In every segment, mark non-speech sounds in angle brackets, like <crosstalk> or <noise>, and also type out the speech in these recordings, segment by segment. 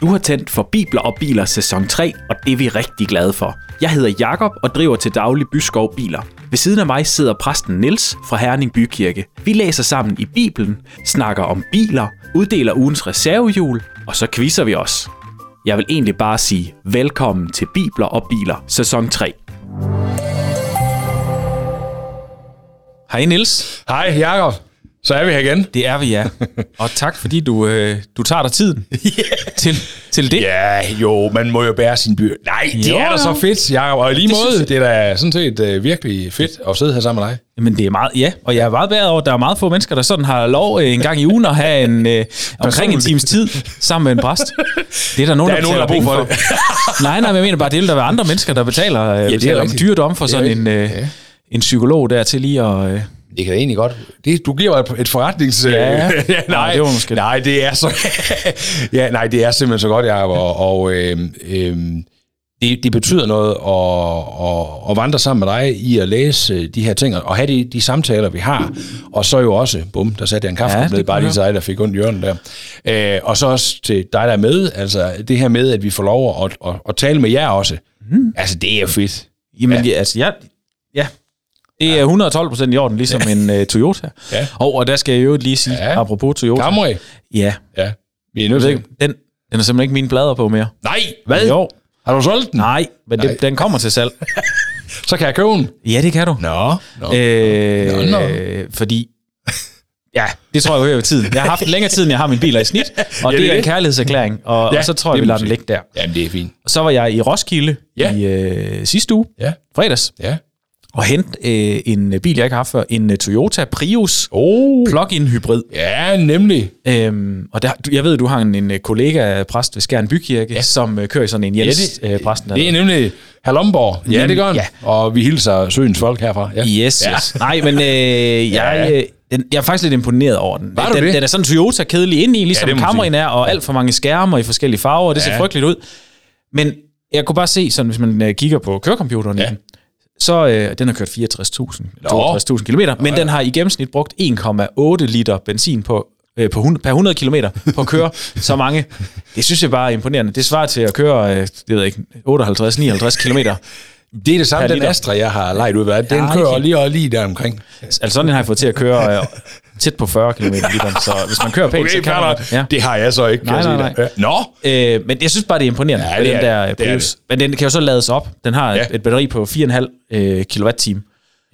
Du har tændt for Bibler og Biler sæson 3, og det er vi rigtig glade for. Jeg hedder Jakob og driver til daglig Byskov Biler. Ved siden af mig sidder præsten Niels fra Herning Bykirke. Vi læser sammen i Bibelen, snakker om biler, uddeler ugens reservehjul, og så quizzer vi os. Jeg vil egentlig bare sige velkommen til Bibler og Biler sæson 3. Hej Niels. Hej Jakob. Så er vi her igen. Det er vi, ja. <laughs> Og tak, fordi du, øh, du tager dig tiden <laughs> til, til det. Ja, jo, man må jo bære sin by. Nej, det Jo, er da så fedt, Jacob. Og i lige Det måde, synes det er da sådan set øh, virkelig fedt at sidde her sammen med dig. Men det er meget, ja, og jeg er meget bedre over, at der er meget få mennesker, der sådan har lov øh, en gang i ugen at have en, øh, omkring en times tid sammen med en præst. Det er der <laughs> nogen, Der er nogen, der har brug for nej, nej, men jeg mener bare, det vil der andre mennesker, der betaler, øh, er betaler om rigtigt. dyrt om for Det er sådan en, øh, Ja. en psykolog der til lige at... Øh, Det kan egentlig godt. Det, du giver mig et forretnings... øh, Ja. <laughs> nej, det var måske- nej, det er så... <laughs> ja, nej, det er simpelthen så godt, Jacob. Og, og øh, øh, det, det betyder noget at, at, at vandre sammen med dig i at læse øh, de her ting, og have de, de samtaler, vi har. Og så jo også, bum, der satte jeg en kaffe Ja, ja, det ned, bare lige til dig, der fik ondt i hjørnet der. Øh, og så også til dig, der er med. Altså, det her med, at vi får lov at, at, at tale med jer også. Mm. Altså, det er fedt. jamen, ja. altså, ja, ja, det er 112 procent i orden, ligesom en øh, Toyota. Ja. Og, og der skal jeg jo lige sige, Ja. apropos Toyota. Camry. Ja, Ja, vi er nødt til. den, den er simpelthen ikke mine blader på mere. Nej, hvad? Jo, Har du solgt den? nej, men Nej. det, den kommer til salg. <laughs> Så kan jeg købe den. Ja, det kan du. Nå. Nå. Øh, Nå, nå. Fordi, ja, det tror jeg hører ved tiden. Jeg har haft længere tid, end jeg har mine biler i snit, og <laughs> Ja, det det er en kærlighedserklæring, og, Ja, og så tror jeg, vi lader den ligge der. Jamen, det er fint. Så var jeg i Roskilde Ja. i øh, sidste uge, Ja. fredags, Ja. Og hente øh, en bil, jeg ikke har haft før, en øh, Toyota Prius Oh. plug-in hybrid. Ja, nemlig. Øhm, og der, jeg ved, du har en, en øh, kollega, præst ved Skjern Bykirke, ja. som øh, kører i sådan en Jens, Ja, ja, øh, præsten. Det er nemlig herr Lomborg. Ja, det gør han. ja. Og vi hilser søens folk herfra. Ja. Yes, Ja. yes. Nej, men øh, <laughs> jeg, øh, den, jeg er faktisk lidt imponeret over den. Var du den, det? den er sådan Toyota-kedelig ind i, ligesom Ja, det Camry'en er, og alt for mange skærme i forskellige farver, og det ser Ja. frygteligt ud. Men jeg kunne bare se, sådan, hvis man øh, kigger på kørecomputeren ja. Den, så øh, den har kørt 64.000 62.000 km, men den har i gennemsnit brugt 1,8 liter benzin på, øh, på 100, per 100 km på at køre så mange. Det synes jeg bare er imponerende. Det svarer til at køre, øh, det ved ikke, 58-59 km. Det er det samme, den. Astra, jeg har lejet ud af. Den Ja, kører lige og lige der omkring. Altså sådan en har jeg fået til at køre øh, tæt på 40 km i så hvis man kører pænt, så kan man det. Ja. Det har jeg så ikke, kan Nej, jeg nej, dig. Ja. Nå. Øh, men jeg synes bare, det er imponerende Ja, det den er der det. Det Prius. Men den kan jo så lades op. Den har Ja. et, batteri på 4,5 øh, kWh.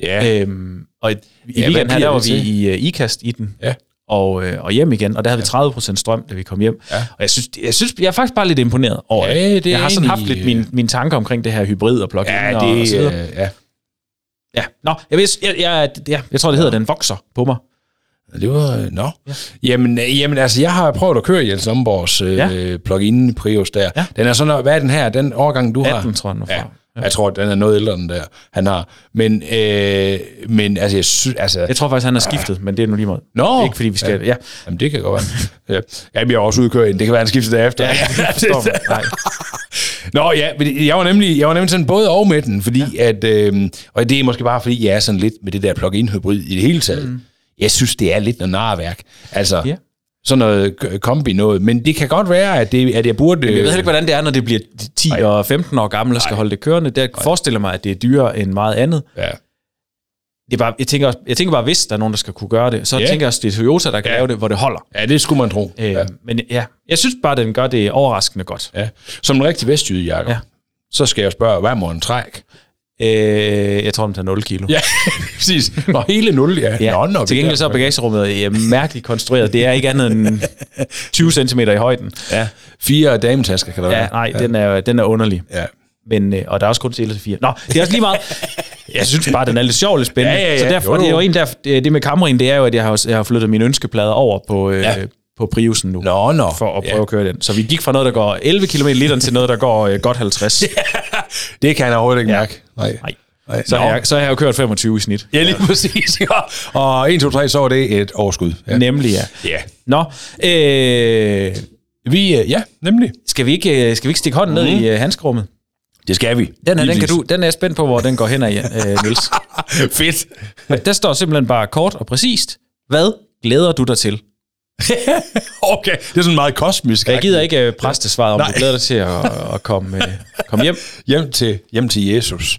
Ja. Øhm, og i, Ja, ja, weekenden her, der var det vi i uh, IKAST i den. Ja. Og, øh, og hjem igen, og der havde vi 30% strøm, da vi kom hjem. Ja. Og jeg synes, jeg synes, jeg er faktisk bare lidt imponeret over Ja, det. det Jeg har sådan haft lidt mine, mine tanker omkring det her hybrid og plug-in Ja, og, og det så videre. øh, ja. Ja. Nå, jeg, ved, jeg, jeg, jeg, jeg tror, det hedder, den vokser på mig. Det var... øh, Nå. Ja. Jamen, øh, jamen, altså, jeg har prøvet at køre Jens Lomborgs øh, Ja. ja. plug-in Prius der. Ja. Den er sådan, hvad er den her? Den årgang, du har? 18, tror jeg, den er fra. Ja. Jeg tror, den er noget ældre, den der, han har. Men, øh, men altså, jeg synes, altså... Jeg tror faktisk, han har skiftet, men det er nu lige meget. Nå! Ikke fordi vi skal... Ja, ja. Jamen, det kan godt være. <laughs> ja. Jamen, jeg er også udkørt. Det kan være, han skifter derefter. ja <laughs> jeg forstår mig. Nej. Nå ja, jeg var nemlig, jeg var nemlig sådan både og med den, fordi ja. at, øh, og det er måske bare fordi, jeg er sådan lidt med det der plug-in hybrid i det hele taget. Mm. Jeg synes, det er lidt noget narværk. Altså, Ja. sådan noget kombi noget. Men det kan godt være, at, det, at jeg burde... Jeg ved heller ikke, hvordan det er, når det bliver 10 Nej. og 15 år gammel og skal holde det kørende. Der forestiller mig, at det er dyrere end meget andet. Ja. Det er bare, jeg, tænker, jeg tænker bare, hvis der er nogen, der skal kunne gøre det, så Ja. tænker jeg også, det er Toyota, der kan Ja. lave det, hvor det holder. ja, det skulle man tro. Øh, Ja. Men ja, jeg synes bare, den gør det overraskende godt. ja. Som en rigtig vestjyde, Jacob, Ja. ja. så skal jeg spørge, hvad må en træk? Øh, jeg tror, den tager 0 kilo. Ja, <laughs> præcis. Nå, hele 0, ja. Ja, Nå, nå, til gengæld så er bagagerummet ja, mærkeligt konstrueret. Det er ikke andet end <laughs> 20 cm i højden. Ja, fire dametasker kan der Ja, være. nej, den er, den er underlig. Ja. Men, øh, og der er også kun til fire. Nå, det er også lige meget. Jeg synes bare, den er lidt sjov og lidt spændende. Ja, ja, ja. Så derfor, Jo, jo. det er jo en der, det det med Camryn, det er jo, at jeg har, jeg har flyttet mine ønskeplader over på, øh, Ja. på Priusen nu. Nå, nå. For at prøve Ja. at køre den. Så vi gik fra noget, der går 11 km literen, til noget, der går øh, godt 50. <laughs> Det kan jeg overhovedet ikke mærke. Nej. Nej. Nej. Så, har jeg, så har jeg jo kørt 25 i snit. Ja, lige præcis. Ja. <laughs> Og 1, 2, 3, så var det et overskud. Ja. Nemlig, ja. ja. Nå, øh, Vi, øh, ja, nemlig. skal, vi ikke, øh, skal vi ikke stikke hånden ned i øh, handskerummet? Det skal vi. Den, her, den, kan du, den er jeg spændt på, hvor den går hen af, øh, <laughs> Niels. Fedt. Der står simpelthen bare kort og præcist. Hvad glæder du dig til? <laughs> okay, det er sådan meget kosmisk. Jeg gider ikke uh, præstesvaret, om Nej. du glæder dig til at, <laughs> at komme, uh, komme hjem. Hjem til, hjem til Jesus.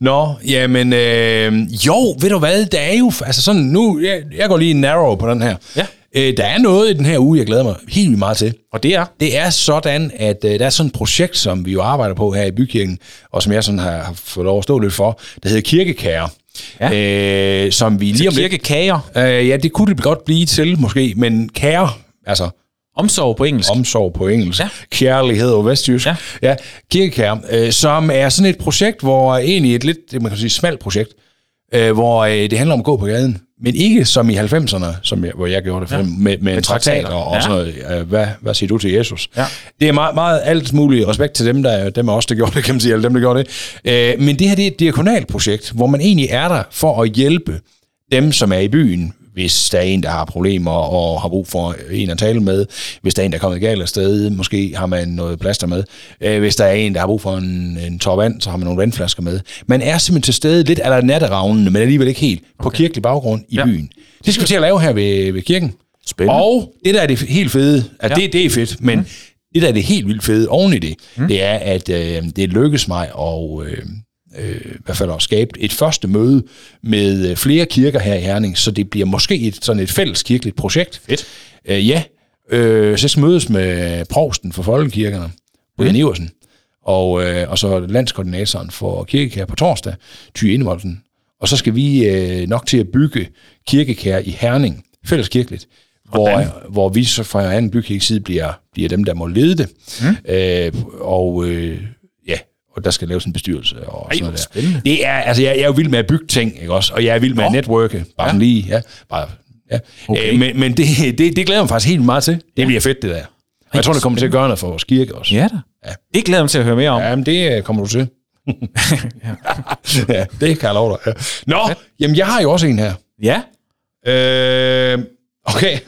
Nå, jamen, øh, jo, ved du hvad, der er jo, altså sådan, nu, jeg, jeg går lige narrow på den her. Ja. Øh, der er noget i den her uge, jeg glæder mig helt vildt meget til. Og det er? Det er sådan, at øh, der er sådan et projekt, som vi jo arbejder på her i Bykirken, og som jeg sådan har, har fået lov at stå lidt for, der hedder Kirkekære. Ja. Øh, som vi lige om lidt... Kirkekager? Øh, ja, det kunne det godt blive til, måske, men kære, altså Omsorg på engelsk. Omsorg på engelsk. Ja. Kærlighed og vestjysk. Ja. ja kirkekær, øh, som er sådan et projekt, hvor egentlig et lidt, man kan sige, smalt projekt, øh, hvor øh, det handler om at gå på gaden. Men ikke som i 90'erne, som jeg, hvor jeg gjorde det, ja. med, med, med en traktat og, Ja. sådan noget. Hvad, hvad siger du til Jesus? Ja. Det er meget, meget alt muligt respekt til dem, der, dem af os, der gjorde det, kan man sige, eller dem, der gjorde det. Øh, men det her det er et diakonalt projekt, hvor man egentlig er der for at hjælpe dem, som er i byen, hvis der er en, der har problemer og har brug for en at tale med, hvis der er en, der er kommet galt afsted, måske har man noget plaster med, øh, hvis der er en, der har brug for en, en tår vand, så har man nogle vandflasker med. Man er simpelthen til stede lidt aller natteravnene, men alligevel ikke helt, på kirkelig baggrund i Ja. byen. Det skal vi til at lave her ved, ved kirken. Spændende. Og det, der er det helt fede, at Ja. det, det er fedt, men mm. det, der er det helt vildt fede oven i det, mm. det er, at øh, det lykkes mig at øh, øh, i hvert fald at skabe et første møde med øh, flere kirker her i Herning, så det bliver måske et, sådan et fælles kirkeligt projekt. Fedt. Øh, ja, øh, så jeg skal mødes med provsten for folkekirkerne, Brian mm. Iversen, og, øh, og så landskoordinatoren for kirkekær på torsdag, Ty Indevoldsen. Og så skal vi øh, nok til at bygge kirkekær i Herning, fælles kirkeligt, hvor, hvor vi så fra anden bykirkes side bliver, bliver dem, der må lede det. Mm. Øh, og øh, og der skal laves en bestyrelse og sådan noget der. spændende. Det er, altså, jeg, jeg er jo vild med at bygge ting, ikke også? Og jeg er vild med at networke, bare ja. sådan lige, ja, bare, ja. Okay. Øh, men men det, det, det glæder jeg mig faktisk helt meget til. Det bliver fedt, det der. Og jeg tror, det kommer til at gøre noget for vores kirke også. Ja da. Ja. Det glæder jeg mig til at høre mere om. Ja, men det øh, kommer du til. <laughs> ja, det kan jeg love dig. Ja. Nå, jamen jeg har jo også en her. Ja. Øh, okay. <laughs>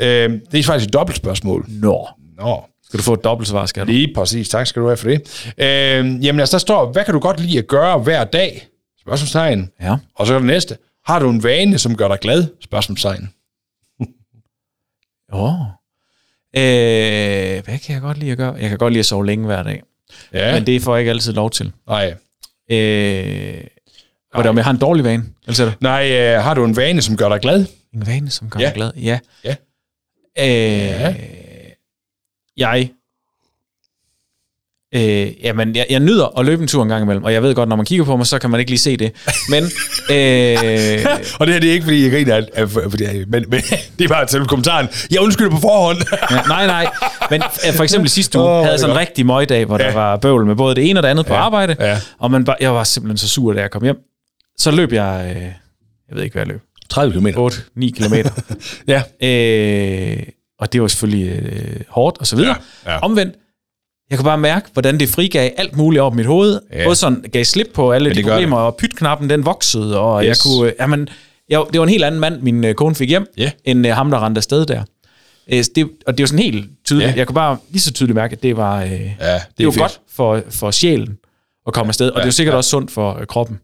øh, det er faktisk et dobbelt spørgsmål. Nå. Nå, Skal du få et dobbelt svar, skal du? lige præcis. Tak skal du have for det. Øh, jamen altså, der står, hvad kan du godt lide at gøre hver dag? Spørgsmålstegn. Ja. Og så er det næste. Har du en vane, som gør dig glad? Spørgsmålstegn. Åh. Øh, hvad kan jeg godt lide at gøre? Jeg kan godt lide at sove længe hver dag. Ja, Men det får jeg ikke altid lov til. nej. Øh, og der, jeg har en dårlig vane. Du? Nej, øh, har du en vane, som gør dig glad? En vane, som gør Ja. mig glad. Ja. Ja. Øh, Jeg... Øh, jamen, jeg, jeg nyder at løbe en tur en gang imellem, og jeg ved godt, når man kigger på mig, så kan man ikke lige se det. Men, <laughs> øh, Og det her det er ikke, fordi jeg griner, af, af, fordi, men, men <laughs> det er bare til kommentaren. Jeg undskylder på forhånd. ja, nej, nej. Men øh, for eksempel sidste uge oh, havde jeg sådan en rigtig møgdag, hvor ja. der var bøvl med både det ene og det andet på Ja. arbejde, Ja. og man bare, jeg var simpelthen så sur, da jeg kom hjem. Så løb jeg, øh, jeg ved ikke, hvad jeg løb, 30 km. 8-9 kilometer. <laughs> Ja. Øh, og det var selvfølgelig øh, hårdt og så videre. Ja, ja. Omvendt, jeg kunne bare mærke, hvordan det frigav alt muligt op mit hoved. Ja. Ja. Både sådan gav slip på alle de det problemer, og pytknappen den voksede, og yes. jeg kunne... Øh, jamen, jeg, det var en helt anden mand, min øh, kone fik hjem, Ja. end øh, ham, der rendte afsted der. Øh, det, og det var sådan helt tydeligt. Ja. Ja. Jeg kunne bare lige så tydeligt mærke, at det var, øh, Ja, det det var fedt. godt for, for sjælen at komme afsted, og det er jo sikkert ja. også sundt for øh, kroppen.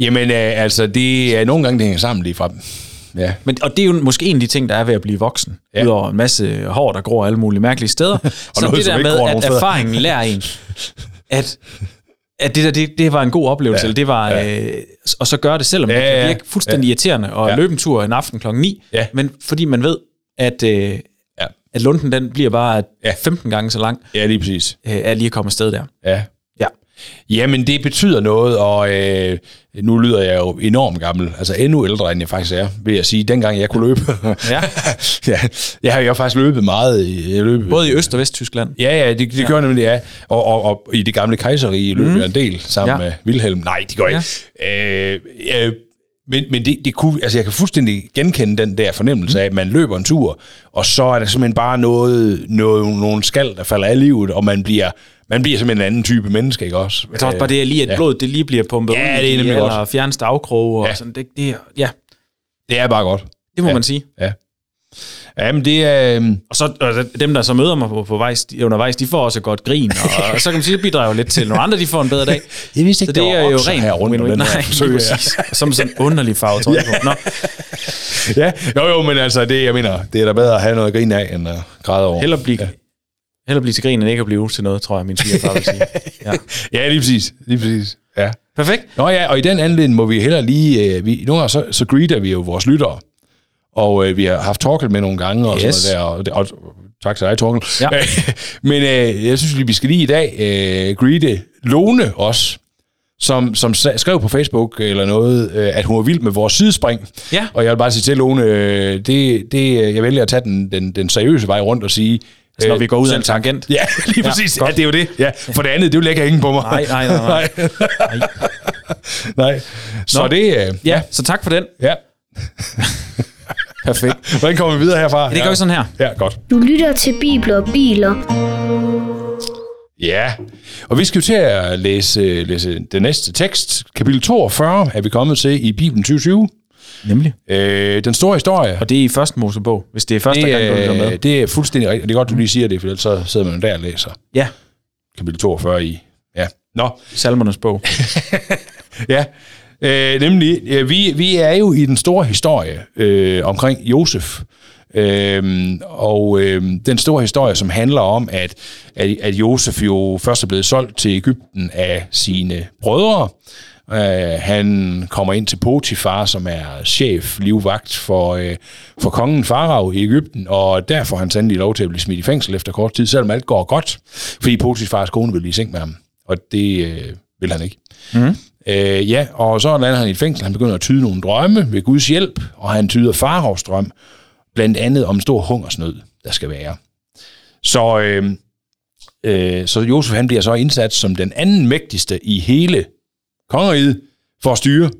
Jamen, øh, altså, det er nogle gange, det hænger sammen lige fra. Ja. Men, og det er jo måske en af de ting, der er ved at blive voksen. Ja. Udover en masse hår, der gror alle mulige mærkelige steder. <laughs> så noget, det der med, at erfaringen lærer en, <laughs> at, at det, der, det, det var en god oplevelse. Ja. Eller det var, Ja. øh, og så gøre det, selvom Ja, det kan ja, virke fuldstændig ja. irriterende, og Ja. ja. løbe en tur en aften klokken 9. Ja. Men fordi man ved, at, øh, Ja. at lunden den bliver bare Ja. 15 gange så lang, ja, lige præcis. øh, at lige at komme afsted der. Ja. Ja. Jamen, det betyder noget, og øh, nu lyder jeg jo enormt gammel, altså endnu ældre, end jeg faktisk er, vil jeg sige, dengang jeg kunne løbe. Ja. <laughs> ja, jeg har jo faktisk løbet meget. i- Jeg løb, Både i Øst- og Vesttyskland. Ja, ja, det, det ja. gør nemlig, ja. Og, og, og i det gamle kejserige løb jeg en del sammen Ja. med Wilhelm. Nej, det gør jeg ikke. Øh, øh, men men det, det kunne, altså jeg kan fuldstændig genkende den der fornemmelse af, at man løber en tur, og så er der simpelthen bare noget, noget nogle skal, der falder af livet, og man bliver, man bliver simpelthen en anden type menneske, ikke også? Jeg tror også bare, det er lige, at ja. blodet det lige bliver pumpet Ja, ud det er nemlig eller godt. afkroge. Og Ja. sådan. Det, det, er- ja, Det er bare godt. det må Ja. man sige. Ja. Jamen, det er... øhm, Og så og dem, der så møder mig på, på vejs, undervejs, de får også et godt grin, og, og <laughs> så kan man sige, det bidrager lidt til. Nogle andre, de får en bedre dag. <laughs> Jeg vidste Så ikke, det der er jo rent her rundt win-win. Nej, her. præcis. Som sådan en underlig farve, <laughs> tror jeg på. Nå, Ja, jo jo, men altså, det, jeg mener, det er da bedre at have noget at grine af, end at græde over. hellere blive, hellere blive til grin, end ikke at blive til noget, tror jeg, min svigerfar vil sige. <laughs> Ja. Ja, lige præcis. Lige præcis. Ja. Perfekt. Nå ja, og i den anledning må vi heller lige... Øh, vi, nogle gange så, så greeter vi jo vores lyttere. Og øh, vi har haft Torkel med nogle gange og Yes. sådan noget der. Og, og, tak til dig, Torkel. Ja. <laughs> Men øh, jeg synes lige, vi skal lige i dag øh, greete Lone også, som, som skrev på Facebook eller noget, øh, at hun var vild med vores sidespring. Ja. Og jeg vil bare sige til Lone, øh, det, det, jeg vælger at tage den, den, den seriøse vej rundt og sige... Så når øh, vi går ud af en tangent. Ja, <laughs> lige Ja, præcis. Ja, godt. det er jo det. Ja, for det andet, det ikke hænge på mig. Nej, nej, nej, nej. <laughs> Nej. Nej. Så Nå. det... Øh, Ja, så tak for den. ja. <laughs> Perfekt. Hvordan kommer vi videre herfra? Det gør vi sådan her. Ja, godt. Du lytter til Bibler og Biler. Ja, og vi skal jo til at læse, læse den næste tekst. Kapitel 42 er vi kommet til i Bibelen 2020. Nemlig. Øh, den store historie. Og det er i første Mosebog, hvis det er første det, gang, du lytter er, med. det er fuldstændig rigtigt. Det er godt, du lige siger det, for ellers så sidder man der og læser Ja, kapitel 42 i. Ja. Nå, Salmernes bog. <laughs> ja. Øh, nemlig, øh, vi, vi er jo i den store historie øh, omkring Josef. Øhm, og øhm, den store historie, som handler om, at, at, at Josef jo først er blevet solgt til Ægypten af sine brødre. Øh, han kommer ind til Potifar, som er chef, livvagt for, øh, for kongen Farao i Ægypten, og der får han sandelig lov til at blive smidt i fængsel efter kort tid, selvom alt går godt, fordi Potifars kone vil blive seng med ham, og det øh, vil han ikke. Mm. Øh, ja, og så lander han i et fængsel. Han begynder at tyde nogle drømme ved Guds hjælp, og han tyder Faraos drøm, blandt andet om stor hungersnød, der skal være. Så, øh, øh, så Josef han bliver så indsat som den anden mægtigste i hele kongeriget for at styre,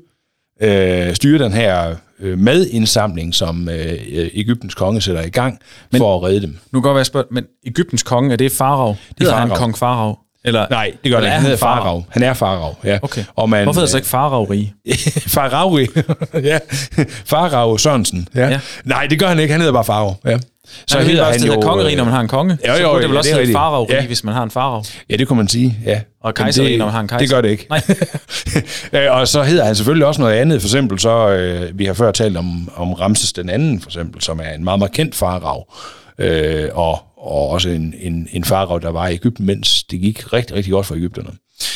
øh, styre den her øh, madindsamling, som øh, Ægyptens konge sætter i gang Men, for at redde dem. Nu kan godt være spørgsmål, men Ægyptens konge, er det Farao? Det hedder han kong Farao? Eller, Nej, det gør det. ikke. Han hedder? Farao. Han er Farao, ja. Okay. Og man, Hvorfor hedder det så ikke Farao-rige? <laughs> Farauri. ja. Farao Sørensen. Ja. Ja. Nej, det gør han ikke. Han hedder bare Farao. Ja. Så han hedder han jo... kongerige, når man har en konge. Jo, så jo, burde det vel ja, også det hedde. Farao-rige, Ja. hvis man har en Farao. Ja, det kunne man sige, ja. Og det- når man har en kejser. Det gør det ikke. Nej. <laughs> Øh, og så hedder han selvfølgelig også noget andet. For eksempel så, øh, vi har før talt om, om Ramses den anden, for eksempel, som er en meget markant farao. Øh, og, og også en, en, en farao, der var i Ægypten, mens det gik rigtig, rigtig godt for Ægypterne.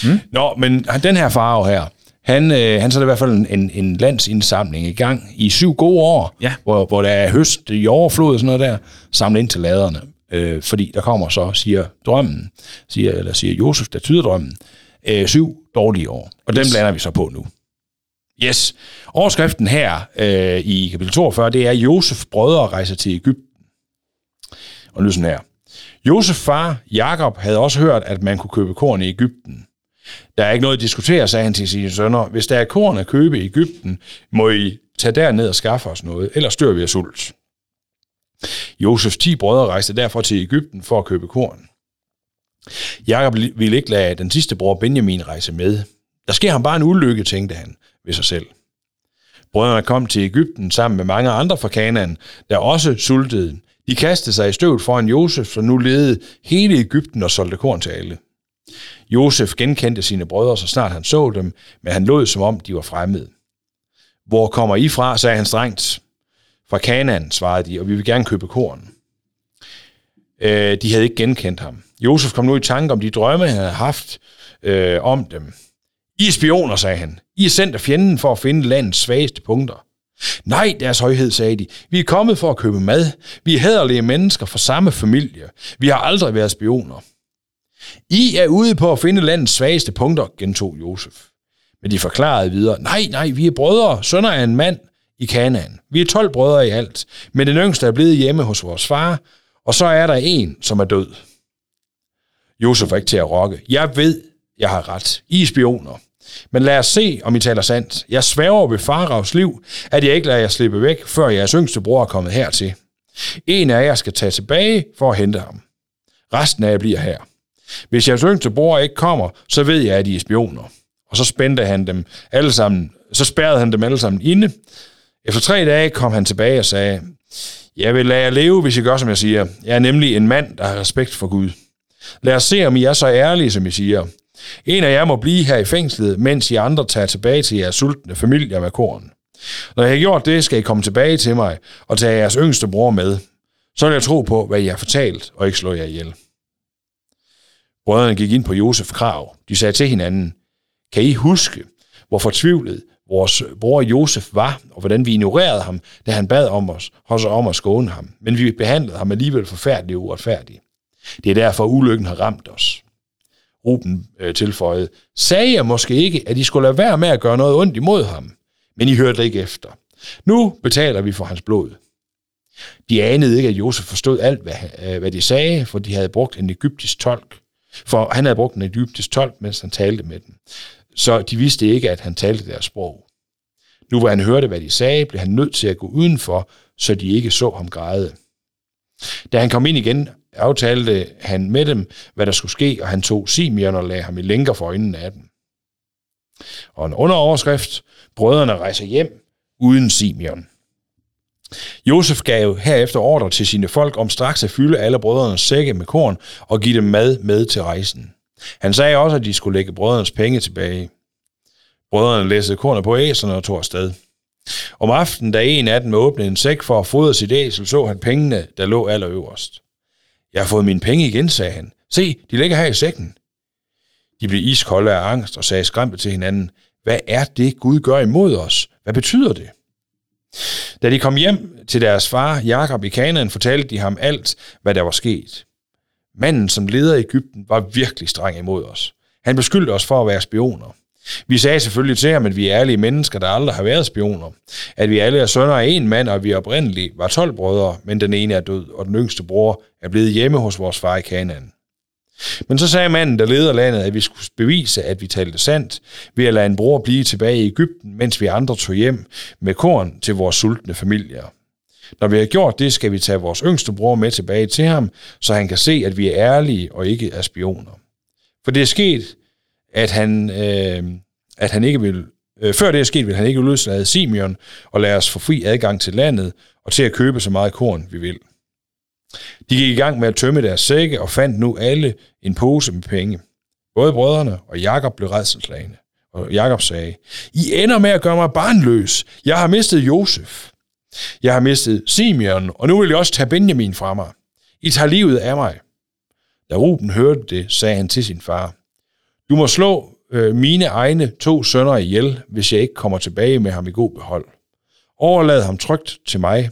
Mm. Nå, men den her farao her, han, øh, han sætter i hvert fald en, en, landsindsamling i gang i syv gode år, Ja. hvor, hvor der er høst i overflod og sådan noget der, samlet ind til laderne. Øh, fordi der kommer så, siger drømmen, siger, eller siger Josef, der tyder drømmen, øh, syv dårlige år. Og yes. dem lander vi så på nu. Yes. Overskriften her øh, i kapitel 42, det er Josef brødre rejser til Ægypten. Og lyder sådan her. Josef far, Jakob, havde også hørt, at man kunne købe korn i Ægypten. Der er ikke noget at diskutere, sagde han til sine sønner. Hvis der er korn at købe i Ægypten, må I tage derned og skaffe os noget, ellers dør vi af sult. Josefs ti brødre rejste derfor til Ægypten for at købe korn. Jakob ville ikke lade den sidste bror Benjamin rejse med. Der sker ham bare en ulykke, tænkte han ved sig selv. Brødrene kom til Ægypten sammen med mange andre fra Kanaan, der også sultede. De kastede sig i støvet foran Josef, som nu ledede hele Ægypten og solgte korn til alle. Josef genkendte sine brødre, så snart han så dem, men han lod som om de var fremmede. Hvor kommer I fra, sagde han strengt. Fra Kanaan, svarede de, og vi vil gerne købe korn. Øh, de havde ikke genkendt ham. Josef kom nu i tanke om de drømme, han havde haft øh, om dem. I er spioner, sagde han. I er sendt af fjenden for at finde landets svageste punkter. Nej, deres højhed, sagde de. Vi er kommet for at købe mad. Vi er hederlige mennesker fra samme familie. Vi har aldrig været spioner. I er ude på at finde landets svageste punkter, gentog Josef. Men de forklarede videre, nej, nej, vi er brødre, sønner af en mand i Kanaan. Vi er 12 brødre i alt, men den yngste er blevet hjemme hos vores far, og så er der en, som er død. Josef var ikke til at rokke. Jeg ved, jeg har ret. I er spioner. Men lad os se, om I taler sandt. Jeg sværger ved Faravs liv, at jeg ikke lader jer slippe væk, før jeres yngste bror er kommet hertil. En af jer skal tage tilbage for at hente ham. Resten af jer bliver her. Hvis jeres yngste bror ikke kommer, så ved jeg, at I er spioner. Og så spændte han dem alle sammen, så spærrede han dem alle sammen inde. Efter tre dage kom han tilbage og sagde, Jeg vil lade jer leve, hvis I gør, som jeg siger. Jeg er nemlig en mand, der har respekt for Gud. Lad os se, om I er så ærlige, som I siger. En af jer må blive her i fængslet, mens I andre tager tilbage til jeres sultne familier med korn. Når jeg har gjort det, skal I komme tilbage til mig og tage jeres yngste bror med. Så vil jeg tro på, hvad I har fortalt, og ikke slå jer ihjel. Brødrene gik ind på Josef Krav. De sagde til hinanden, kan I huske, hvor fortvivlet vores bror Josef var, og hvordan vi ignorerede ham, da han bad om os, hos om at skåne ham. Men vi behandlede ham alligevel forfærdeligt og uretfærdigt. Det er derfor, ulykken har ramt os. Ruben øh, tilføjede, sagde jeg måske ikke, at I skulle lade være med at gøre noget ondt imod ham, men I hørte ikke efter. Nu betaler vi for hans blod. De anede ikke, at Josef forstod alt, hvad, øh, hvad de sagde, for de havde brugt en egyptisk tolk. For han havde brugt en egyptisk tolk, mens han talte med dem. Så de vidste ikke, at han talte deres sprog. Nu hvor han hørte, hvad de sagde, blev han nødt til at gå udenfor, så de ikke så ham græde. Da han kom ind igen, aftalte han med dem, hvad der skulle ske, og han tog Simeon og lagde ham i lænker for øjnene af dem. Og en underoverskrift, brødrene rejser hjem uden Simeon. Josef gav herefter ordre til sine folk om straks at fylde alle brødrenes sække med korn og give dem mad med til rejsen. Han sagde også, at de skulle lægge brødrenes penge tilbage. Brødrene læssede kornet på æserne og tog afsted. Om aftenen, da en af dem åbnede en sæk for at fodre sit æsel, så han pengene, der lå allerøverst. Jeg har fået mine penge igen, sagde han. Se, de ligger her i sækken. De blev iskolde af angst og sagde skræmte til hinanden, hvad er det, Gud gør imod os? Hvad betyder det? Da de kom hjem til deres far, Jakob i Kanaan, fortalte de ham alt, hvad der var sket. Manden, som leder Ægypten, var virkelig streng imod os. Han beskyldte os for at være spioner. Vi sagde selvfølgelig til ham, at vi er ærlige mennesker, der aldrig har været spioner. At vi alle er sønner af en mand, og vi oprindeligt var 12 brødre, men den ene er død, og den yngste bror er blevet hjemme hos vores far i Kanaan. Men så sagde manden, der leder landet, at vi skulle bevise, at vi talte sandt, ved at lade en bror blive tilbage i Ægypten, mens vi andre tog hjem med korn til vores sultne familier. Når vi har gjort det, skal vi tage vores yngste bror med tilbage til ham, så han kan se, at vi er ærlige og ikke er spioner. For det er sket, at han, øh, at han ikke vil, øh, før det er sket, vil han ikke løslade Simeon og lade os få fri adgang til landet og til at købe så meget korn, vi vil. De gik i gang med at tømme deres sække og fandt nu alle en pose med penge. Både brødrene og Jakob blev redselslagende. Og Jakob sagde, I ender med at gøre mig barnløs. Jeg har mistet Josef. Jeg har mistet Simeon, og nu vil jeg også tage Benjamin fra mig. I tager livet af mig. Da Ruben hørte det, sagde han til sin far, du må slå øh, mine egne to sønner ihjel, hvis jeg ikke kommer tilbage med ham i god behold. Overlad ham trygt til mig,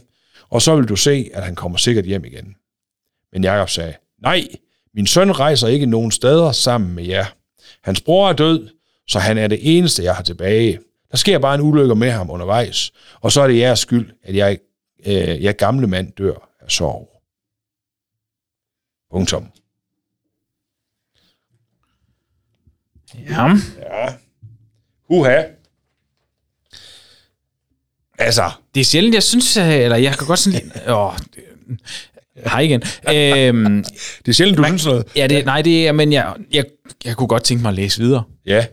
og så vil du se, at han kommer sikkert hjem igen. Men Jakob sagde, nej, min søn rejser ikke nogen steder sammen med jer. Hans bror er død, så han er det eneste, jeg har tilbage. Der sker bare en ulykke med ham undervejs, og så er det jeres skyld, at jeg, øh, jeg gamle mand dør af sorg. Punktum. Ja. Ja. Uha. Altså, Det er sjældent, jeg synes, eller jeg kan godt sådan... <laughs> Åh, hej igen. Øhm, det er sjældent, du synes noget. ja, det, nej, det er, men jeg, jeg, jeg kunne godt tænke mig at læse videre. Ja.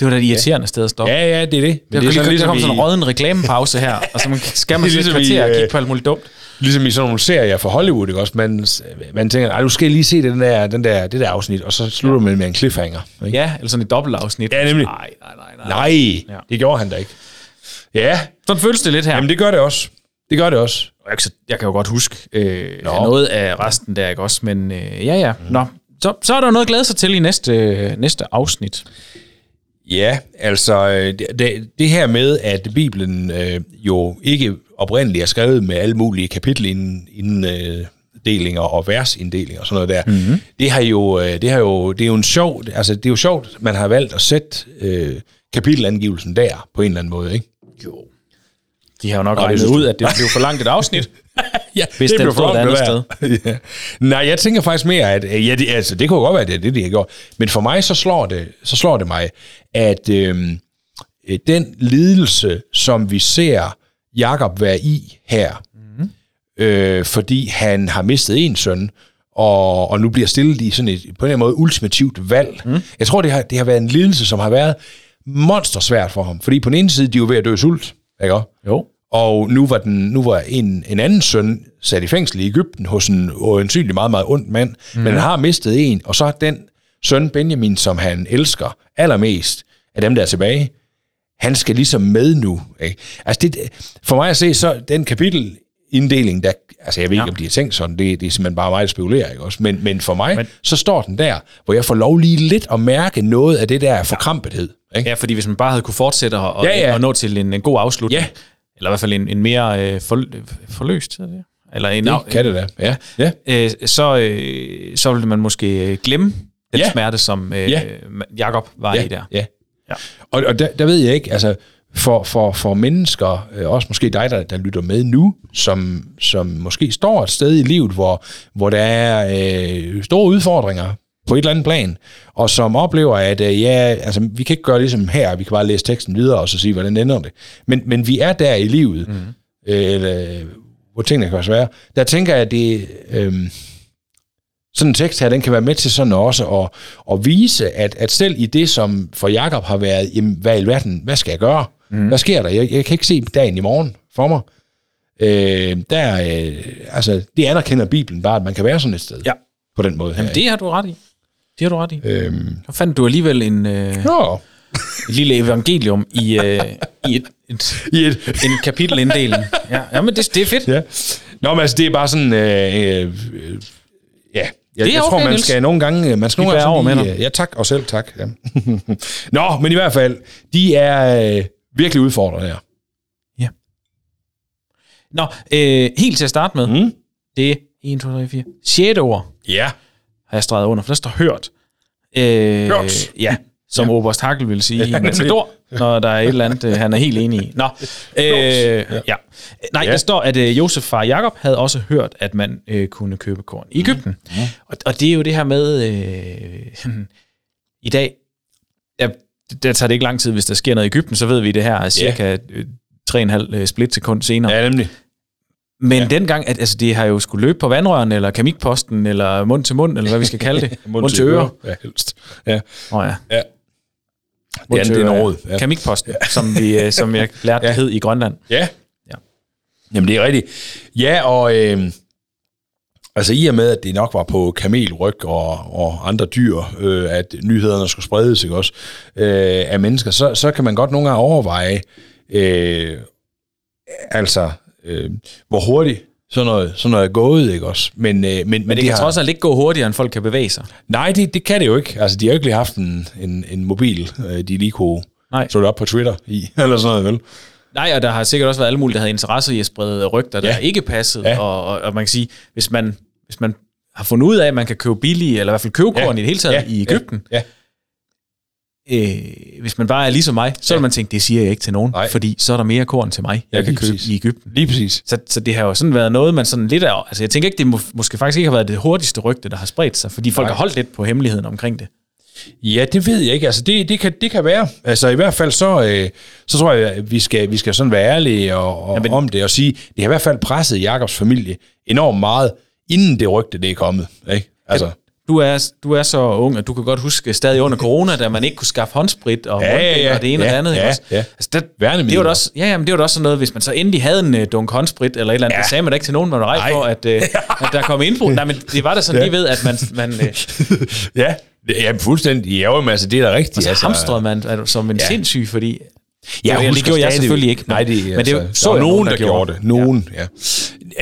Det var da et irriterende sted at stoppe. Ja, ja, det er det. Men der, det er sådan, ligesom der kom sådan en råden reklamepause her, og så man, <laughs> skal man så ligesom i, kvarter og øh, kigge på alt muligt dumt. Ligesom i sådan nogle serier fra Hollywood, ikke også? Man, man tænker, Ej, du skal lige se den der, den der, det der afsnit, og så slutter man med en cliffhanger. Ikke? Ja, eller sådan et dobbeltafsnit. Ja, nemlig. Nej, nej, nej, nej. Nej, Ja. det gjorde han da ikke. Ja, Sådan føles det lidt her. jamen det gør det også. Det gør det også. Og jeg, kan- jeg kan jo godt huske øh, Nå. noget af resten der, ikke også? Men øh, ja, ja. Nå, så, så er der noget at glæde sig til i næste, øh, næste afsnit. Ja, altså øh, det, det, det her med, at Bibelen øh, jo ikke oprindeligt er skrevet med alle mulige kapitelinddelinger og versinddelinger og sådan noget der, mm-hmm. det har jo, øh, det har jo, det er jo en sjov, altså det er jo sjovt, man har valgt at sætte øh, kapitelangivelsen der på en eller anden måde, ikke? Jo. De har jo nok det regnet ud, at det blev for langt et afsnit. <laughs> ja, Hvis den blev stod et flot, andet det der. <laughs> ja. Nej, jeg tænker faktisk mere, at øh, ja, det, altså, det kunne godt være, at det er det, de har gjort. Men for mig, så slår det, så slår det mig, at øhm, øh, den lidelse, som vi ser Jakob være i her, mm. øh, fordi han har mistet en søn, og, og nu bliver stillet i sådan et, på en eller anden måde, ultimativt valg. Mm. Jeg tror, det har, det har været en lidelse, som har været monstersvært for ham. Fordi på den ene side, de er jo ved at dø sult, ikke? Jo. Og nu var, den, nu var en, en anden søn sat i fængsel i Ægypten hos en øjensynlig meget, meget ond mand, mm. men han har mistet en, og så er den søn Benjamin, som han elsker allermest af dem, der er tilbage, han skal ligesom med nu. Ikke? Altså det, for mig at se, så den kapitelinddeling, der, altså jeg ved ikke, Ja. om de har tænkt sådan, det, det er simpelthen bare mig, der spekulerer, ikke også? Men, men for mig, men, så står den der, hvor jeg får lov lige lidt at mærke noget af det der forkrampethed. Ikke? Ja, fordi hvis man bare havde kunne fortsætte og, Ja, ja. og nå til en, en god afslutning, Ja. eller i hvert fald en, en mere øh, for, forløst, det? eller en, Det kan det da. Ja. ja. øh, så, øh, så ville man måske glemme den Ja. smerte, som øh, Ja. Jakob var ja, i der. Ja. Ja. Og, og der, der ved jeg ikke, altså for, for, for mennesker, øh, også måske dig, der, der lytter med nu, som, som måske står et sted i livet, hvor, hvor der er øh, store udfordringer på et eller andet plan, og som oplever, at øh, ja, altså, vi kan ikke gøre ligesom her, vi kan bare læse teksten videre og så sige, hvordan ender det. Men, men vi er der i livet, mm. øh, eller, hvor tingene kan være svære. Der tænker jeg, at det... Øh, sådan en tekst her, den kan være med til sådan også at, at vise, at, at selv i det, som for Jakob har været, jamen, hvad i alverden, hvad skal jeg gøre? Mm. Hvad sker der? Jeg, jeg kan ikke se dagen i morgen for mig. Øh, der, øh, altså, det anerkender Bibelen bare, at man kan være sådan et sted. Ja. På den måde her. Jamen, det har du ret i. Det har du ret i. Øhm, fandt du alligevel en, øh, jo. et lille evangelium i, øh, i et, et, <laughs> I et, en kapitelinddeling. Ja, jamen det, det er fedt. ja. Nå, men altså, det er bare sådan, øh, øh, ja, jeg, Det er jeg tror, okay, man Niels. skal nogle gange, man skal nogle bærer over gange med lige, øh, ja, tak, og selv tak. Ja. <laughs> Nå, men i hvert fald, de er øh, virkelig udfordret her. Nå, øh, helt til at starte med, Mm. det er 1, 2, 3, 4, 6. ord Ja. har jeg streget under, for der står hørt. Øh, Hørt. Ja, som ja. Oberst Hakkel vil sige. Ja, Ja, nemlig. Matador, når der er et eller andet, øh, han er helt enig i. Nå, <laughs> øh, ja. Nej, Ja. der står, at øh, Josef far Jakob havde også hørt, at man øh, kunne købe korn i Ægypten. Mm. Og, og det er jo det her med, øh, <laughs> i dag, der, der tager det ikke lang tid, hvis der sker noget i Ægypten, så ved vi det her er cirka øh, 3,5 øh, splitsekund senere. Ja, nemlig. Men ja. dengang, at altså, det har jo skulle løbe på vandrøren, eller kamikposten, eller mund til mund, eller hvad vi skal kalde det. <laughs> mund, til øre. Ja, helst. Ja. Oh, ja. ja. Det andet, det øre, Norge. Ja. Ja. Kamikposten, som, vi, øh, som jeg lærte ja. Ja. hed i Grønland. Ja. Ja. Jamen, det er rigtigt. Ja, og øh, altså i og med, at det nok var på kamelryg og, og andre dyr, øh, at nyhederne skulle spredes, ikke også, øh, af mennesker, så, så kan man godt nogle gange overveje, øh, altså, øh, hvor hurtigt sådan noget, sådan noget er gået, ikke også? Men, øh, men, men, Men det de kan har, trods alt ikke gå hurtigere, end folk kan bevæge sig. Nej, det, det kan det jo ikke. Altså, de har jo ikke lige haft en, en, en mobil, øh, de lige kunne Nej. slå det op på Twitter i, <laughs> eller sådan noget, vel? Nej, og der har sikkert også været alle mulige, der havde interesse i at sprede rygter, der Ja. ja. ikke passede. Ja. Ja. Og, og, og man kan sige, hvis man, hvis man har fundet ud af, at man kan købe billige, eller i hvert fald købe korn i det hele taget i Ægypten, Ja, øh, hvis man bare er ligesom mig, så Ja. vil man tænke, det siger jeg ikke til nogen, Nej. fordi så er der mere korn til mig, jeg kan lige købe præcis. i Ægypten. lige præcis. Så, så det har jo sådan været noget, man sådan lidt af... Altså jeg tænker ikke, det må, måske faktisk ikke har været det hurtigste rygte, der har spredt sig, fordi folk Nej. har holdt lidt på hemmeligheden omkring det. Ja, det ved jeg ikke. Altså, det, det, kan, det kan være. Altså, i hvert fald så, øh, så tror jeg, at vi skal, vi skal sådan være ærlige og, og Ja, men- om det, og sige, det har i hvert fald presset Jakobs familie enormt meget, inden det rygte, det er kommet. Ikke? Altså, Du er, du er så ung, at du kan godt huske stadig under corona, da man ikke kunne skaffe håndsprit og, Ja, ja, ja. og det ene Ja, og det andet. ja, også? ja. Altså, det, Værnemidler. det var også, ja, jamen, det var da også sådan noget, hvis man så endelig havde en uh, dunk håndsprit eller et eller andet, ja. Det sagde man da ikke til nogen, man var rej for, at, uh, <laughs> at der kom indbrud. Nej, men det var da sådan Ja. lige ved, at man, man uh, <laughs> ja, ja, fuldstændig. Ja, men altså, det er da rigtigt. så altså, hamstrede man altså, som en Ja. sindssyg, fordi... Ja, det, jeg det gjorde jeg selvfølgelig ikke. Nej, det, men det altså, så der var nogen, der, gjorde det. Nogen, ja.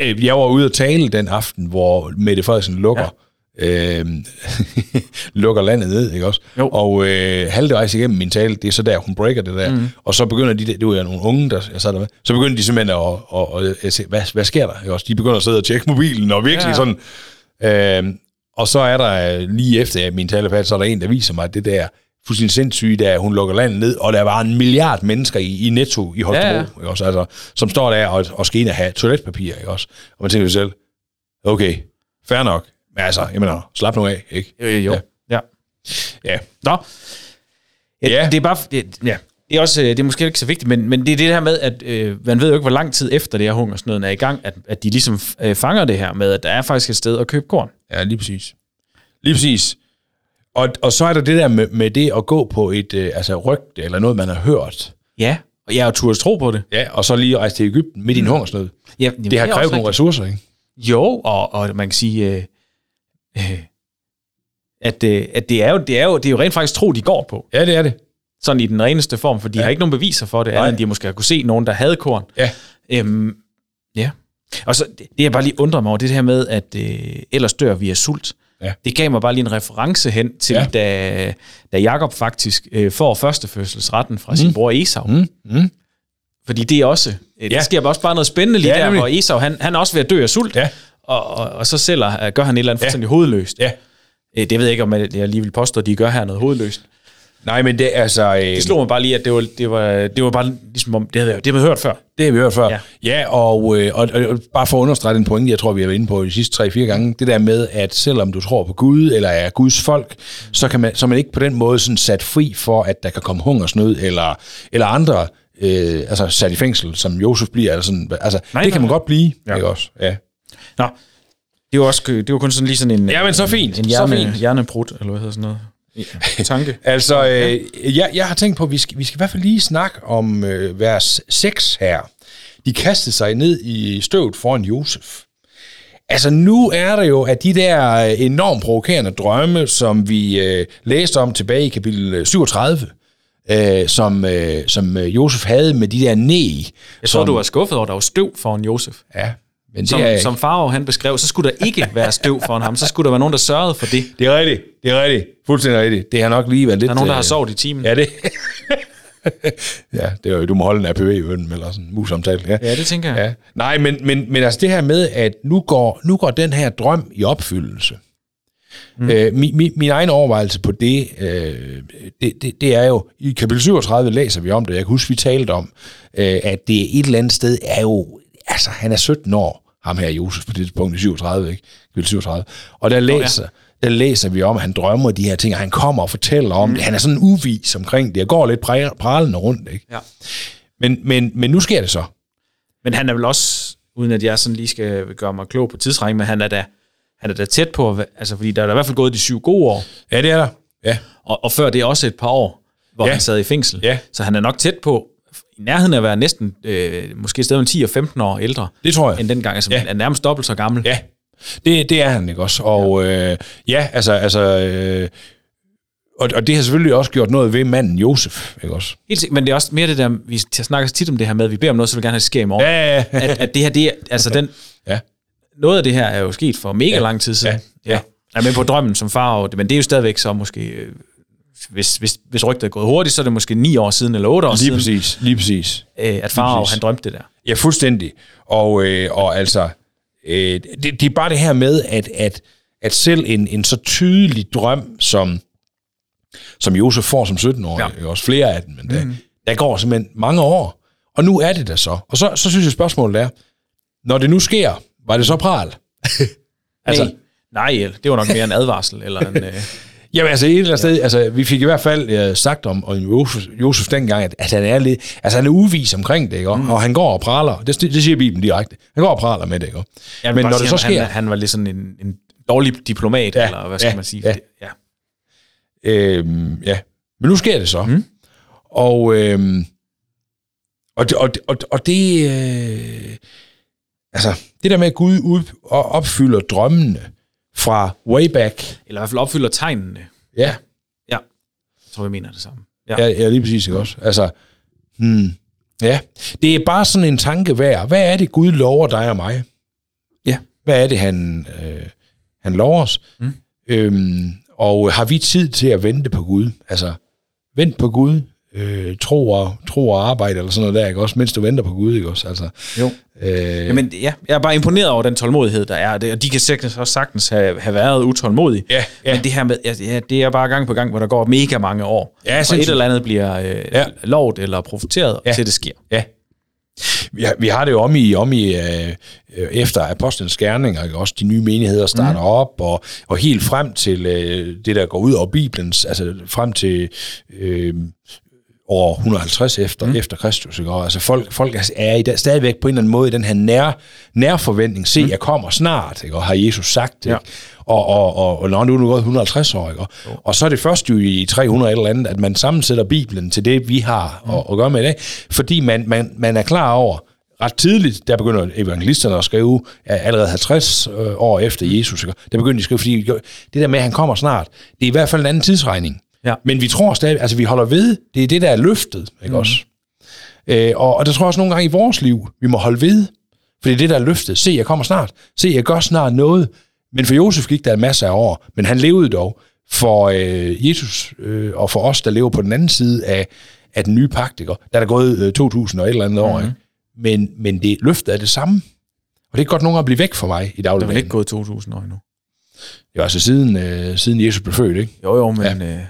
ja. Jeg var ude at tale den aften, hvor Mette Frederiksen lukker. Øh, <laughs> lukker landet ned, ikke også? Jo. Og øh, halvvejs igennem min tale, det er så der, hun breaker det der. Mm. Og så begynder de, det var jo nogle unge, der jeg sad der med, så begynder de simpelthen at, at, at, at se, hvad, hvad sker der? Ikke også? De begynder at sidde og tjekke mobilen, og virkelig Ja. sådan... Øh, og så er der lige efter min talepad, så er der en, der viser mig, at det der fuldstændig sindssygt, at hun lukker landet ned, og der var en milliard mennesker i, i Netto i Holstebro, ja. Ikke også? Altså, som står der og, og skal ind og have toiletpapir, ikke også? Og man tænker sig selv, okay, fair nok, men altså, jeg mener, slap nu af, ikke? Jo, jo, jo. Ja. Ja. Ja, Nå. Ja, Ja. Det er bare... Det, ja. Det er, også, øh, det er måske ikke så vigtigt, men, men det er det her med, at øh, man ved jo ikke, hvor lang tid efter det her hungersnøden er i gang, at, at de ligesom øh, fanger det her med, at der er faktisk et sted at købe korn. ja lige præcis. Lige præcis. Og, og så er der det der med, med det at gå på et øh, altså rygte, eller noget, man har hørt. Ja, Og jeg har turde tro på det. Ja, og så lige rejse til Ægypten midt i en hungersnød. Ja, jamen, Det har krævet nogle ressourcer, ikke? Jo, og, og man kan sige, øh, øh, at, øh, at det, er jo, det, er jo, det er jo rent faktisk tro, de går på. Ja, det er det. Sådan i den reneste form, for de ja. har ikke nogen beviser for det, Nej. andet end de måske har kunne se nogen, der havde korn. Ja. Øhm, ja. Og så det, jeg bare lige undrer mig over, det her med, at øh, ellers dør vi af sult. Ja. Det gav mig bare lige en reference hen til, Ja. da, da Jakob faktisk øh, får førstefødselsretten fra mm. sin bror Esau. Mm, mm. Fordi det er også, øh, Ja. der sker også bare noget spændende lige Ja, ja, der, nemlig. hvor Esau, han, han er også ved at dø af sult, Ja. Og, og, og så sælger, gør han et eller andet Ja. fuldstændig hovedløst. Ja. Øh, Det ved jeg ikke, om jeg jeg lige vil påstå, at de gør her noget hovedløst. Nej, men det altså... Øh, Det slog mig bare lige, at det var, det var, det var bare ligesom om, det havde, jeg- det havde jeg hørt før. Det har vi hørt før. Ja. Ja, og, øh, og, og, og bare for at understrege den pointe, jeg tror, vi har været inde på de sidste 3-4 gange, det der med, at selvom du tror på Gud, eller er Guds folk, så, kan man, så er man ikke på den måde sådan sat fri for, at der kan komme hungersnød, eller, eller andre, øh, altså sat i fængsel, som Josef bliver. Eller sådan, altså, Nej, det kan nej, man nej. godt blive, ja. ikke også? Ja. Nå, det var, også, det var kun sådan lige sådan en, Ja, men så fint, en så hjerne, fint. hjernebrud, eller hvad hedder sådan noget. Ja, tanke. <laughs> Altså, øh, jeg, jeg har tænkt på, at vi skal, vi skal i hvert fald lige snakke om øh, vers 6 her. De kastede sig ned i støvet foran Josef. Altså, nu er der jo, at de der øh, enormt provokerende drømme, som vi øh, læste om tilbage i kapitel 37, øh, som, øh, som øh, Josef havde med de der næ. Jeg tror, du var skuffet over, at der var støv foran Josef. Ja, men det Som, er, som Farov han beskrev, så skulle der ikke være støv foran ham. Så skulle der være nogen, der sørgede for det. det er rigtigt. Det er rigtigt. Fuldstændig rigtigt. Det har nok lige været lidt... Der er nogen, der har øh, sovet i timen. Ja, det... <laughs> ja, det er jo, du må holde en APV i øen, eller sådan en mus-samtale. Ja. Ja, det tænker jeg. Ja. Nej, men, men, men altså det her med, at nu går, nu går den her drøm i opfyldelse. Mm. Øh, min, min, min egen overvejelse på det, øh, det, det, det er jo, i kapitel 37 læser vi om det, jeg kan huske, vi talte om, øh, at det et eller andet sted er jo, altså han er 17 år, ham her Josef på det tidspunkt i 37, ikke? Kapitel 37. Og der læser, oh, ja. der læser vi om, at han drømmer de her ting, og han kommer og fortæller om mm. det. Han er sådan uvis omkring det, og går lidt pralende rundt, ikke? Ja. Men, men, men nu sker det så. Men han er vel også, uden at jeg sådan lige skal gøre mig klog på tidsregning, men han er da, han er da tæt på, altså fordi der er da i hvert fald gået de syv gode år, Ja, det er der. Ja. og, og før det er også et par år, hvor ja. han sad i fængsel. Ja. Så han er nok tæt på, i nærheden af at være næsten, øh, måske et sted mellem 10 og 15 år ældre, Det tror jeg. end dengang. Altså, Ja. ja. er nærmest dobbelt så gammel. Ja, det, det er han ikke også. Og ja, øh, ja altså, altså øh, og, og det har selvfølgelig også gjort noget ved manden Josef, ikke også? Helt sikkert, men det er også mere det der, vi snakker tit om det her med, at vi beder om noget, så vi gerne have, det sker i morgen. Ja, ja, ja. At, at det her, det er, altså den, Ja. noget af det her er jo sket for mega Ja. lang tid siden. Ja. Ja. Jeg er med på drømmen som far, men det er jo stadigvæk så måske, øh, hvis, hvis, hvis rygtet er gået hurtigt, så er det måske ni år siden, eller otte år Lige siden, præcis, lige præcis. øh, at far præcis. han drømte det der. Ja, fuldstændig. Og, øh, og altså, øh, det, det er bare det her med, at, at, at selv en, en så tydelig drøm, som, som Josef får som 17-årig, ja. også flere af dem, men der, mm. der går simpelthen mange år. Og nu er det der så. Og så, så synes jeg, spørgsmålet er, når det nu sker, var det så pral? <laughs> Altså, nej, nej, det var nok mere en advarsel, eller en... Øh, <laughs> Jamen altså, et eller andet sted, altså, vi fik i hvert fald øh, sagt om, om Josef, Josef dengang, at, at han er lidt, altså han er uvis omkring det, ikke? Mm. og han går og praler, det, det siger Bibelen direkte, han går og praler med det, ikke? vil men når det så sker, Han, han var lidt sådan en, en dårlig diplomat, Ja, ja, eller hvad skal ja, man sige? ja. Det, ja. Øhm, ja, men nu sker det så. Mm. Og, øhm, og, det, og, og, og det, øh, altså, det der med, at Gud ud, og opfylder drømmene fra way back, Eller i hvert fald opfylder tegnene. ja, Ja, jeg tror, vi mener det samme. Ja. ja, ja lige præcis, ikke også? Altså, hmm, ja, det er bare sådan en tanke værd. Hvad er det, Gud lover dig og mig? Ja. Hvad er det, han, øh, han lover os? Mm. Øhm, og har vi tid til at vente på Gud? Altså, vent på Gud, øh, tro, og, tro og arbejde, eller sådan noget der, ikke også? Mens du venter på Gud, ikke også? Altså, Jo. øh, Jamen, ja, jeg er bare imponeret over den tålmodighed, der er. Og de kan sikkert også sagtens have, have været utålmodige. Ja, ja. Men det her med, ja, det er bare gang på gang, hvor der går mega mange år. Ja, og et eller andet bliver øh, Ja. lovet eller profeteret, Ja. til det sker. Ja. Vi har, vi har det jo om i, om i øh, øh, efter apostlenes gerninger, ikke? også de nye menigheder starter mm. op, og, og helt frem til øh, det, der går ud over Bibelens, altså frem til øh, år 150 efter, mm. efter Kristus. Ikke? Og altså folk, folk er, i dag, stadigvæk på en eller anden måde i den her nær, nærforventning. Se, mm. jeg kommer snart, ikke? og har Jesus sagt. Ikke? Ja. Og, og, og, og når nu er du gået 150 år. Ikke? Og, og så er det først jo i 300 eller andet, at man sammensætter Bibelen til det, vi har mm. at, at gøre med i dag. Fordi man, man, man er klar over, ret tidligt, der begynder evangelisterne at skrive, allerede 50 øh, år efter Jesus, ikke? der begynder de at skrive, fordi det der med, at han kommer snart, det er i hvert fald en anden tidsregning. Ja. Men vi tror stadig, altså vi holder ved, det er det, der er løftet, ikke mm. også? Øh, og, og der tror jeg også nogle gange i vores liv, vi må holde ved, for det er det, der er løftet. Se, jeg kommer snart. Se, jeg gør snart noget. Men for Josef gik der en masse af år, men han levede dog for øh, Jesus øh, og for os, der lever på den anden side af, af den nye pagt. Ikke? Der er der gået øh, 2000 og et eller andet mm. år. Ikke? Men, men det løftet er det samme. Og det er godt nogle gange at blive væk for mig i dagligdagen. Det er vel ikke gået 2000 år endnu? Jo, altså siden, øh, siden Jesus blev født, ikke? Jo, jo, men... Ja. Øh,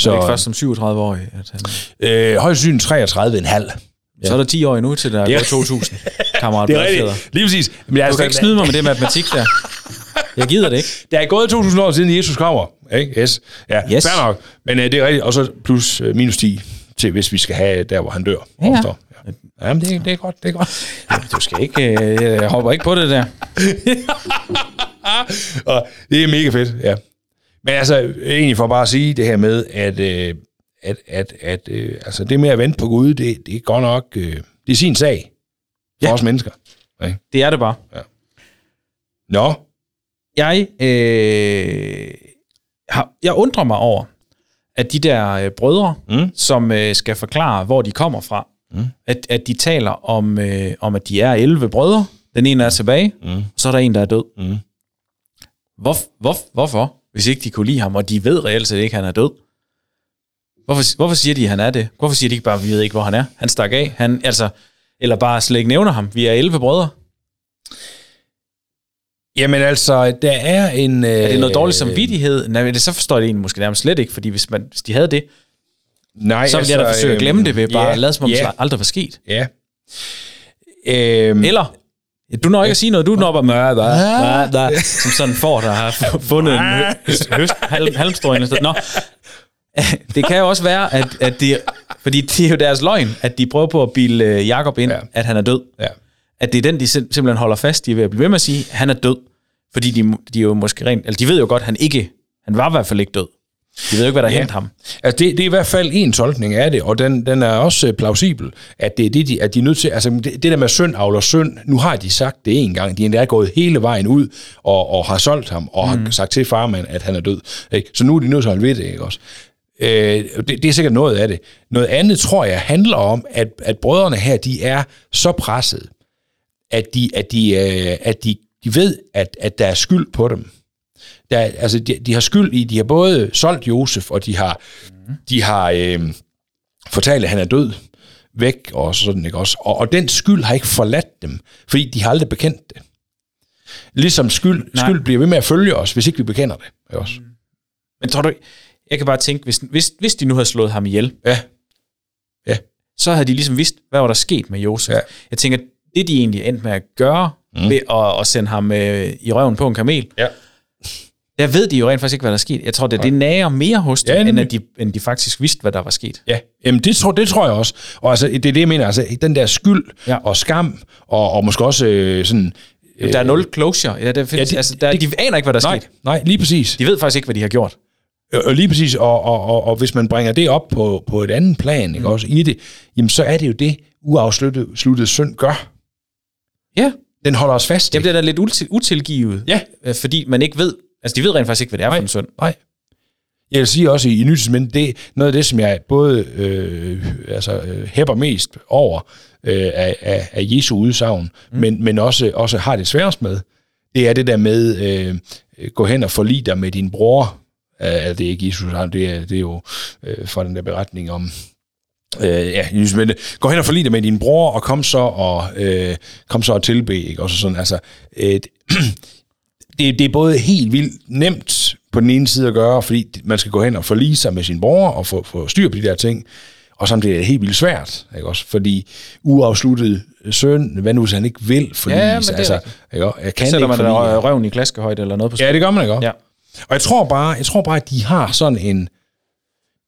så, det er ikke først som 37-årig? At han... øh, højst syn 33,5. Ja. Så er der 10 år endnu til der er 2000, <laughs> kammerat. det er rigtigt. Lige præcis. Men du altså, kan ikke snyde mig med det matematik der. Jeg gider det ikke. Der er gået 2000 år siden Jesus kommer. Ikke? Yes. Ja, yes. fair nok. Men uh, det er rigtigt. Og så plus uh, minus 10 til, hvis vi skal have der, hvor han dør. Ja. ja. Jamen, det, det er godt, det er godt. du skal ikke, uh, jeg hopper ikke på det der. <laughs> og det er mega fedt, ja. Men altså, egentlig for bare at sige det her med, at, øh, at, at, at øh, altså det med at vente på Gud, det, det er godt nok, øh, det er sin sag for ja. os mennesker. Okay? Det er det bare. Ja. Nå. Jeg, øh, har, jeg undrer mig over, at de der øh, brødre, mm. som øh, skal forklare, hvor de kommer fra, mm. at, at de taler om, øh, om, at de er 11 brødre. Den ene er tilbage, mm. og så er der en, der er død. Mm. Hvor, hvor, hvorfor? Hvis ikke de kunne lide ham, og de ved reelt set ikke, at han er død. Hvorfor, hvorfor siger de, at han er det? Hvorfor siger de ikke bare, at vi ved ikke, hvor han er? Han stak af. Han, altså, eller bare slet ikke nævner ham. Vi er 11 brødre. Jamen altså, der er en... Øh, er det noget dårlig samvittighed? Nej, men det, så forstår jeg det egentlig måske nærmest slet ikke, fordi hvis, man, hvis de havde det, Nej, så ville altså, jeg da altså, forsøge at glemme det ved bare yeah, at lade som om, yeah. det aldrig var sket. Ja. Øhm, Eller du når ikke at sige noget, du når bare mør, der, der, som sådan får, der har fundet en høst, halm, halmstrøg. Nå, <laughs> det kan jo også være, at, at de, fordi det er jo deres løgn, at de prøver på at bilde øh, Jakob ind, ja. at han er død. Ja. At det er den, de simpelthen holder fast i ved at blive ved med at sige, at han er død. Fordi de, de jo måske rent, eller de ved jo godt, at han ikke, han var i hvert fald ikke død. De ved jo ikke, hvad der ja. hentede ham. Altså, det, det er i hvert fald en tolkning af det, og den, den er også øh, plausibel, at det er det, de, at de er nødt til, altså det, det der med synd avler synd, nu har de sagt det en gang, de er gået hele vejen ud, og, og har solgt ham, og mm. har sagt til farmand, at han er død. Ikke? Så nu er de nødt til at holde ved det, ikke også? Øh, det, det er sikkert noget af det. Noget andet, tror jeg, handler om, at, at brødrene her, de er så presset, at de, at de, øh, at de, de ved, at, at der er skyld på dem der, altså, de, de har skyld i, de har både solgt Josef, og de har, mm. de har øh, fortalt, at han er død væk, og sådan, ikke også? Og, og den skyld har ikke forladt dem, fordi de har aldrig bekendt det. Ligesom skyld, skyld bliver ved med at følge os, hvis ikke vi bekender det. Ikke også? Mm. Men tror du, jeg kan bare tænke, hvis, hvis, hvis de nu havde slået ham ihjel, ja. Ja. så havde de ligesom vidst, hvad var der sket med Josef. Ja. Jeg tænker, det de egentlig endte med at gøre, mm. ved at, at sende ham øh, i røven på en kamel, ja der ved de jo rent faktisk ikke, hvad der er sket. Jeg tror, det, det nærer mere hos dem, ja, end, at de, end de faktisk vidste, hvad der var sket. Ja, Jamen, det, tror, det tror jeg også. Og altså, det er det, jeg mener. Altså, den der skyld ja. og skam, og, og måske også øh, sådan... Øh, der er nul closure. Ja, der findes, ja, de, altså, der, de, de aner ikke, hvad der er nej, sket. Nej, lige præcis. De ved faktisk ikke, hvad de har gjort. Og lige præcis, og, og, og, og hvis man bringer det op på, på et andet plan, ikke, mm. også i det, jamen så er det jo det, uafsluttet synd gør. Ja. Den holder os fast. Jamen, det er da lidt utilgivet. Ja. Øh, fordi man ikke ved, Altså, de ved rent faktisk ikke, hvad det er nej, for en søn. Nej. Jeg vil sige også i, i men det noget af det, som jeg både øh, altså, øh, hæpper mest over øh, af, af, af Jesu udsagn, mm. men, men også, også har det sværest med, det er det der med, øh, gå hen og forlige dig med din bror. Øh, det er ikke Jesus, det er, det er jo øh, fra den der beretning om, Øh, ja, men gå hen og forlige dig med din bror, og kom så og, øh, kom så og tilbe, ikke? Og så sådan, altså, øh, <clears throat> det, det er både helt vildt nemt på den ene side at gøre, fordi man skal gå hen og forlige sig med sin bror og få, få styr på de der ting, og samtidig er det helt vildt svært, ikke også? Fordi uafsluttet søn, hvad nu hvis han ikke vil forlige ja, sig, altså, ikke? jeg kan Sætter ikke man forlige. røven i klaskehøjde eller noget på Ja, det gør man ikke Ja. Og jeg tror bare, jeg tror bare, at de har sådan en,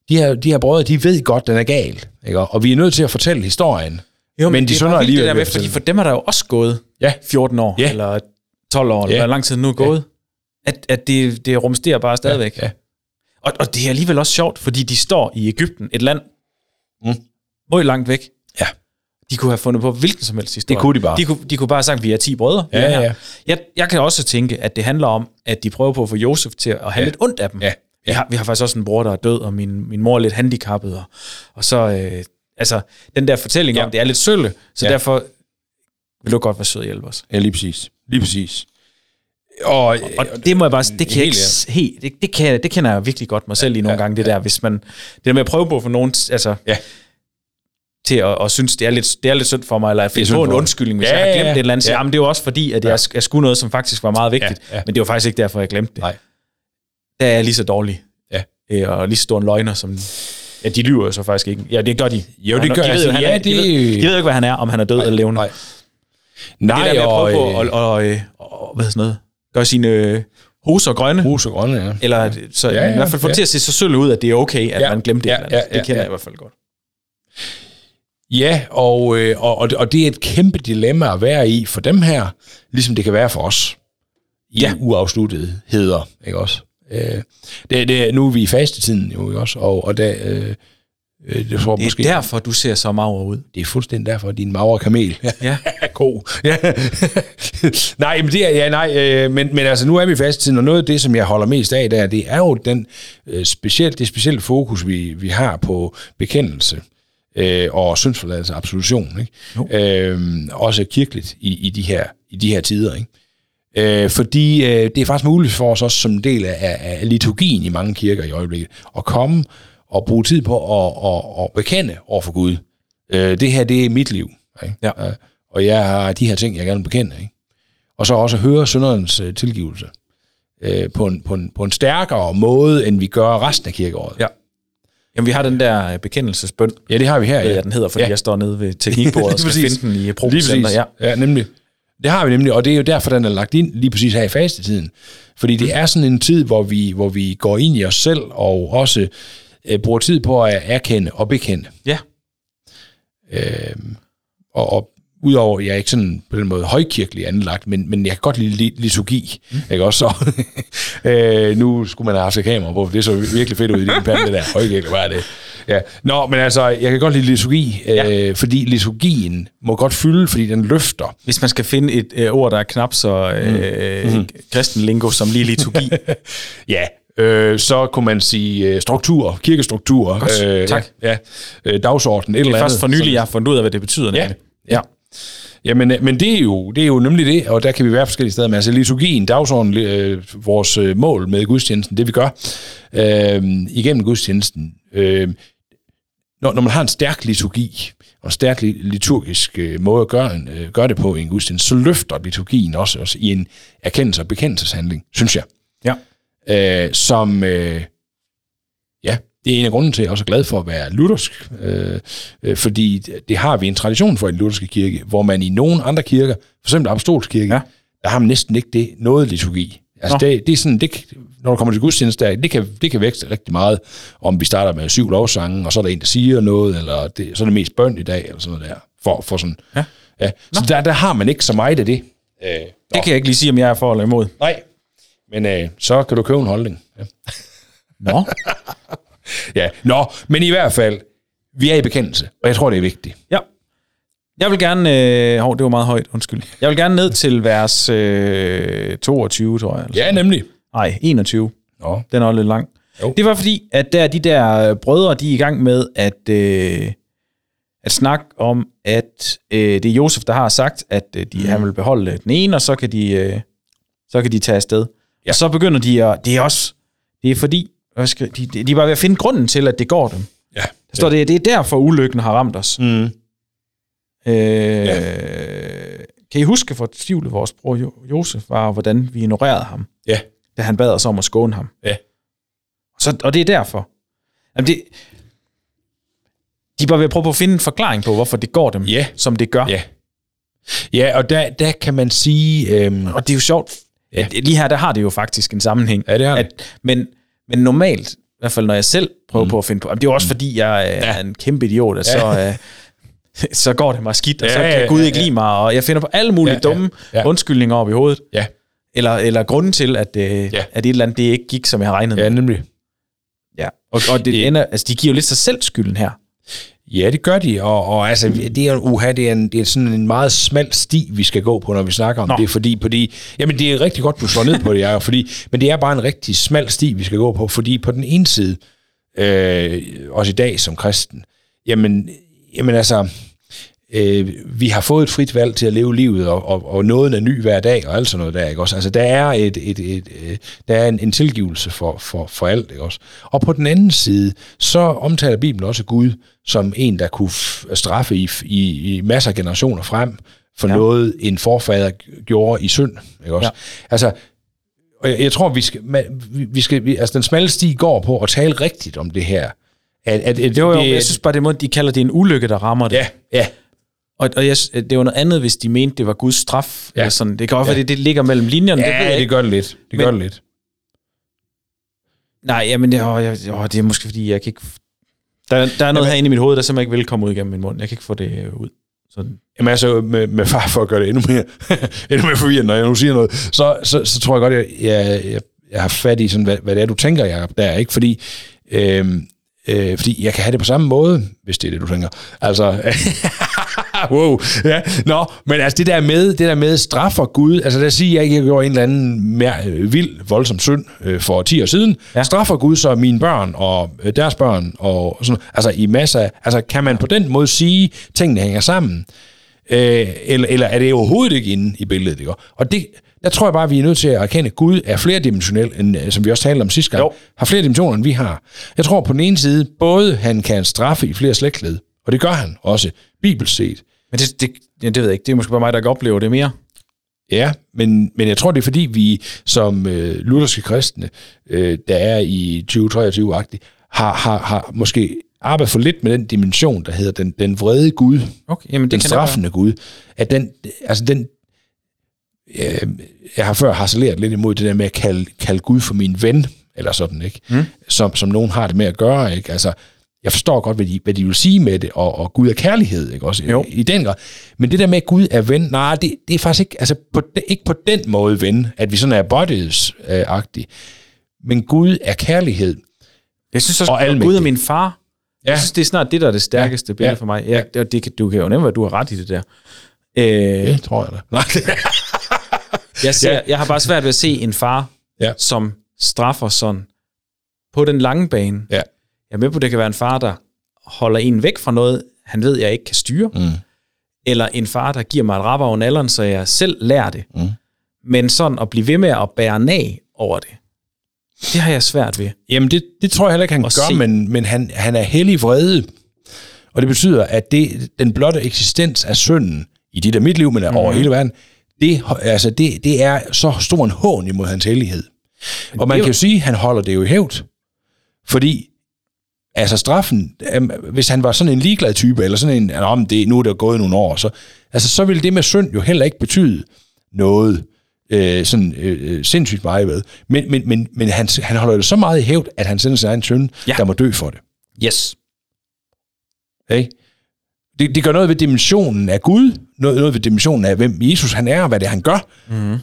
de her, de her brødre, de ved godt, den er gal. Ikke? Og vi er nødt til at fortælle historien. Jo, men, Men de det er bare vildt det alligevel der med, fordi for dem er der jo også gået Ja. 14 år, Ja. eller 12 år, Ja. lang tid nu er gået. At, at det, det rumsterer bare stadigvæk. Ja. Og, og det er alligevel også sjovt, fordi de står i Ægypten, et land, Mm. meget langt væk. Ja. De kunne have fundet på hvilken som helst historie. Det kunne de bare. De kunne, de kunne bare have sagt, at vi er 10 brødre. Ja, her. ja. Jeg, jeg kan også tænke, at det handler om, at de prøver på at få Josef til at have Ja. lidt ondt af dem. Ja. Vi, har, vi har faktisk også en bror, der er død, og min, min mor er lidt handicappet. Og, og så, øh, altså, den der fortælling Ja. om, det er lidt sølle, så Ja. derfor vil du godt være sød og hjælpe os. Ja, lige præcis. Lige præcis. Og, Og det må jeg bare, det kan jeg ikke, helt, det, det, kan, det kender jeg virkelig godt mig selv i nogle Ja, gange, det der, hvis man, det der med at prøve på få nogen, altså, Ja. til at, at synes, det er, lidt, det er lidt synd for mig, eller at finde på en for undskyldning, hvis Ja, jeg har ja, glemt ja. et eller andet, Ja. jamen, det er jo også fordi, at jeg, jeg skulle noget, som faktisk var meget vigtigt, Ja, ja. men det var faktisk ikke derfor, jeg glemte det. Nej. Der er jeg lige så dårlig, Ja. øh, og lige så stor en løgner, som, ja, de lyver jo så faktisk ikke. Ja, det gør de. Jo, det gør de ved altså, ja, er, de, ved, de ved jo ikke, hvad han er, om han er død eller levende. Nej. Det Nej, der med at og, prøve på øh, at, og, øh, og, hvad hedder sådan noget, gøre sine øh, hoser grønne, og grønne, ja. eller så Ja, ja, i hvert fald få det ja. til at se så sølv ud, at det er okay, at Ja, man glemte ja, det. ja, ja, det kender ja. jeg i hvert fald godt. Ja, og, øh, og, og, det- og det er et kæmpe dilemma at være i for dem her, ligesom det kan være for os. I Ja. ja. uafsluttetheder, ikke også? Øh, det, det, nu er vi i fastetiden jo, ikke også? Og, og der, øh, øh, det tror jeg Det måske, er derfor, du ser så mager ud. det er fuldstændig derfor, at din magre kamel. <laughs> Ja. ko. Ja. <laughs> nej, men det er, ja, nej, øh, men, men altså, nu er vi i fastetiden, og noget af det, som jeg holder mest af der, det er jo den, øh, specielt, det specielle fokus, vi, vi har på bekendelse øh, og syndsforladelse, absolution. Ikke? Øh, også kirkeligt i, i, de her, i de her tider. Ikke? Øh, fordi øh, det er faktisk muligt for os også som en del af, af liturgien i mange kirker i øjeblikket, at komme og bruge tid på at, at, at bekende over for Gud. Øh, det her, det er mit liv. Ikke? Ja. Øh, og jeg har de her ting, jeg gerne vil bekende. Ikke? Og så også høre synderens øh, tilgivelse øh, på, en, på, en, på en stærkere måde, end vi gør resten af kirkeåret. Ja. Jamen, vi har den der øh, bekendelsesbøn, Ja, det har vi her. ja. jeg den hedder, fordi Ja. ja. jeg står nede ved teknikbordet <laughs> og skal finde den i præcis. Ja. ja, nemlig. Det har vi nemlig, og det er jo derfor, den er lagt ind lige præcis her i fastetiden. Fordi det er sådan en tid, hvor vi, hvor vi går ind i os selv, og også øh, bruger tid på at erkende og bekende. ja. Øh, og, og udover, jeg er ikke sådan på den måde højkirkelig anlagt, men, men jeg kan godt lide li- liturgi. Mm. Ikke også? Så, <laughs> øh, nu skulle man have haft kamera på, for det så virkelig fedt ud i din pande, det der højkirkelig, hvad er det? Ja. Nå, men altså, jeg kan godt lide liturgi, øh, Ja. fordi liturgien må godt fylde, fordi den løfter. Hvis man skal finde et øh, ord, der er knap så øh, mm. kristen lingo som lige liturgi. <laughs> Ja, øh, så kunne man sige øh, struktur, kirkestruktur. Godt, øh, tak. Ja, ja øh, dagsorden, et Det eller er andet. først for nylig, jeg har fundet ud af, hvad det betyder. Ja, nemlig. ja. Jamen, øh, men det er, jo, det er jo nemlig det, og der kan vi være forskellige steder. Men altså liturgien, dagsordenen, øh, vores mål med gudstjenesten, det vi gør øh, igennem gudstjenesten, øh, når, når man har en stærk liturgi, og en stærk li- liturgisk øh, måde at gøre, en, øh, gøre det på i en gudstjeneste, så løfter liturgien også, også i en erkendelse og bekendelseshandling, synes jeg. Øh, som, øh, ja, det er en af grunden til, at jeg også er glad for at være luthersk, øh, øh, fordi det- har vi en tradition for i den lutherske kirke, hvor man i nogle andre kirker, for eksempel apostolsk kirke, Ja. der har man næsten ikke det, noget liturgi. Altså Nå. det, det er sådan, det, når du kommer til gudstjeneste, det kan, det kan vækste rigtig meget, om vi starter med syv lovsange, og så er der en, der siger noget, eller det, så er det mest bøn i dag, eller sådan noget der. For, for sådan, Ja. ja. Så der, der har man ikke så meget af det. Øh, Det kan jeg ikke lige sige, om jeg er for eller imod. Nej, men øh, så kan du købe en holdning. Ja. <laughs> Nå. <laughs> ja. Nå, men i hvert fald, vi er i bekendelse, og jeg tror, det er vigtigt. Ja. Jeg vil gerne... Øh, hov, det var meget højt, undskyld. Jeg vil gerne ned til vers øh, 22, tror jeg. Ja, nemlig. Nej, 21. Nå. Den er også lidt lang. Jo. Det var fordi, at der de der øh, brødre, de er i gang med at, øh, at snakke om, at øh, det er Josef, der har sagt, at øh, de, mm. han vil beholde den ene, og så kan de, øh, så kan de tage afsted. Ja. Og så begynder de at... Det er også... Det er fordi... hvad skal- De, de, de er bare ved at finde grunden til, at det går dem. Ja. Der står, det, det er derfor, ulykken har ramt os. Mm. Øh, ja. Kan I huske, hvor tvivlet vores bror jo- Josef var, og hvordan vi ignorerede ham, Ja. da han bad os om at skåne ham? Ja. Så, og det er derfor. Jamen det, de bare ved at prøve på at finde en forklaring på, hvorfor det går dem, Ja. som det gør. Ja. Ja, og der, der kan man sige... Øhm, Og det er jo sjovt. Ja. Ja. Lige her, der har det jo faktisk en sammenhæng. Ja, det har det. At, men, men normalt, hvert fald når jeg selv prøver mm. på at finde på, det er jo også fordi, jeg øh, ja. er en kæmpe idiot, og så, øh, <laughs> så går det mig skidt, og ja, så kan Gud ja, ikke ja. lide mig, og jeg finder på alle mulige ja, dumme ja, ja. undskyldninger op i hovedet. Ja. Eller, eller grunden til, at, øh, ja. at et eller andet det ikke gik, som jeg har regnet med. Ja, nemlig. Ja, og, og det, ender, altså, de giver jo lidt sig selv skylden her. Ja, det gør de, og, og altså, det er, uha, det er, en, det er sådan en meget smal sti, vi skal gå på, når vi snakker om Nå. det, fordi, fordi, jamen det er rigtig godt, du slår ned på det, Jacob, fordi, men det er bare en rigtig smal sti, vi skal gå på, fordi på den ene side, øh, også i dag som kristen, jamen, jamen altså, øh, vi har fået et frit valg til at leve livet, og, og, og noget er ny hver dag, og alt sådan noget der, ikke også? Altså, der er, et, et, et, et, øh, der er en, en tilgivelse for, for, for alt, ikke også? Og på den anden side, så omtaler Bibelen også Gud som en, der kunne straffe i, i, i masser af generationer frem, for ja. noget, en forfader gjorde i synd, ikke også? Ja. Altså, og jeg, jeg tror, vi skal, vi skal, vi, altså den smalle sti går på at tale rigtigt om det her. At, at, at, det var jo, det, jeg synes bare, det måde, de kalder det en ulykke, der rammer det. Ja, ja. Og, og jeg, det var noget andet, hvis de mente, det var Guds straf. Ja. Eller sådan. Det kan også ja. være, det, det ligger mellem linjerne. Ja, det, det gør det lidt. Det men, gør det lidt. Nej, jamen, det, åh, jeg, åh, det er måske, fordi jeg kan ikke... Der, der er noget herinde i mit hoved, der simpelthen ikke vil komme ud igennem min mund. Jeg kan ikke få det ud. Sådan. Jamen altså, med, med far for at gøre det endnu mere, <laughs> endnu mere forvirrende, når jeg nu siger noget, så, så, så tror jeg godt, jeg, jeg, jeg, jeg har fat i, sådan, hvad, hvad det er, du tænker, Jacob, der, ikke? Fordi, øhm, øh, fordi jeg kan have det på samme måde, hvis det er det, du tænker. Altså, <laughs> <laughs> wow. Ja. Nå, men altså det der med, det der med straffer Gud, altså lad os sige, at jeg gjorde en eller anden mere øh, vild, voldsom synd øh, for 10 år siden. Ja. Straffer Gud så mine børn og øh, deres børn og sådan Altså i masser af, altså kan man på den måde sige, at tingene hænger sammen? Øh, eller, eller er det overhovedet ikke inde i billedet? Ikke? Og det, der tror jeg bare, vi er nødt til at erkende, at Gud er flerdimensionel, end, øh, som vi også talte om sidste gang. Jo. Har flere dimensioner, end vi har. Jeg tror på den ene side, både han kan straffe i flere slægtled, og det gør han også, bibelsk set. Men det, det, ja, det ved jeg ikke. Det er måske bare mig, der ikke oplever det mere. Ja, men, men jeg tror, det er fordi, vi som øh, lutherske kristne, øh, der er i 2023-agtigt, har, har, har måske arbejdet for lidt med den dimension, der hedder den, den vrede Gud, okay, jamen det den straffende Gud, at den, altså den, øh, jeg har før harceleret lidt imod det der med at kalde, kalde Gud for min ven, eller sådan, ikke? Mm. Som, som nogen har det med at gøre, ikke? Altså, jeg forstår godt, hvad de, hvad de vil sige med det, og, og Gud er kærlighed, ikke også? Jo. I, I den grad. Men det der med, at Gud er ven, nej, det, det er faktisk ikke, altså på, ikke på den måde ven, at vi sådan er bodies-agtige. Men Gud er kærlighed. Jeg synes også, at Gud er min far. Ja. Jeg synes, det er snart det, der er det stærkeste ja. billede ja. for mig. Jeg, ja. det, du kan jo nemme, at du har ret i det der. Øh, det tror jeg da. Nej. <laughs> jeg, ser, ja. jeg har bare svært ved at se en far, ja. som straffer sådan på den lange bane. Ja jeg er med på, at det kan være en far, der holder en væk fra noget, han ved, jeg ikke kan styre. Mm. Eller en far, der giver mig et rap over nalderen, så jeg selv lærer det. Mm. Men sådan at blive ved med at bære nag over det, det har jeg svært ved. Jamen, det, det tror jeg heller ikke, han gør, se. men, men han, han er hellig vrede. Og det betyder, at det, den blotte eksistens af synden, i dit og mit liv, men mm. over hele verden, det, altså det, det er så stor en hån imod hans hellighed. Og man kan jo sige, at han holder det jo i hævd. Fordi altså straffen, hvis han var sådan en ligeglad type, eller sådan en, om det, nu er der gået nogle år, så, altså, så ville det med synd jo heller ikke betyde noget øh, sådan øh, øh sindssygt meget ved. Men, men, men, men han, han holder det så meget i hævd, at han sender sig en søn, ja. der må dø for det. Yes. Hey? Det, det gør noget ved dimensionen af Gud, noget, noget ved dimensionen af, hvem Jesus han er, og hvad det er, han gør. Mm.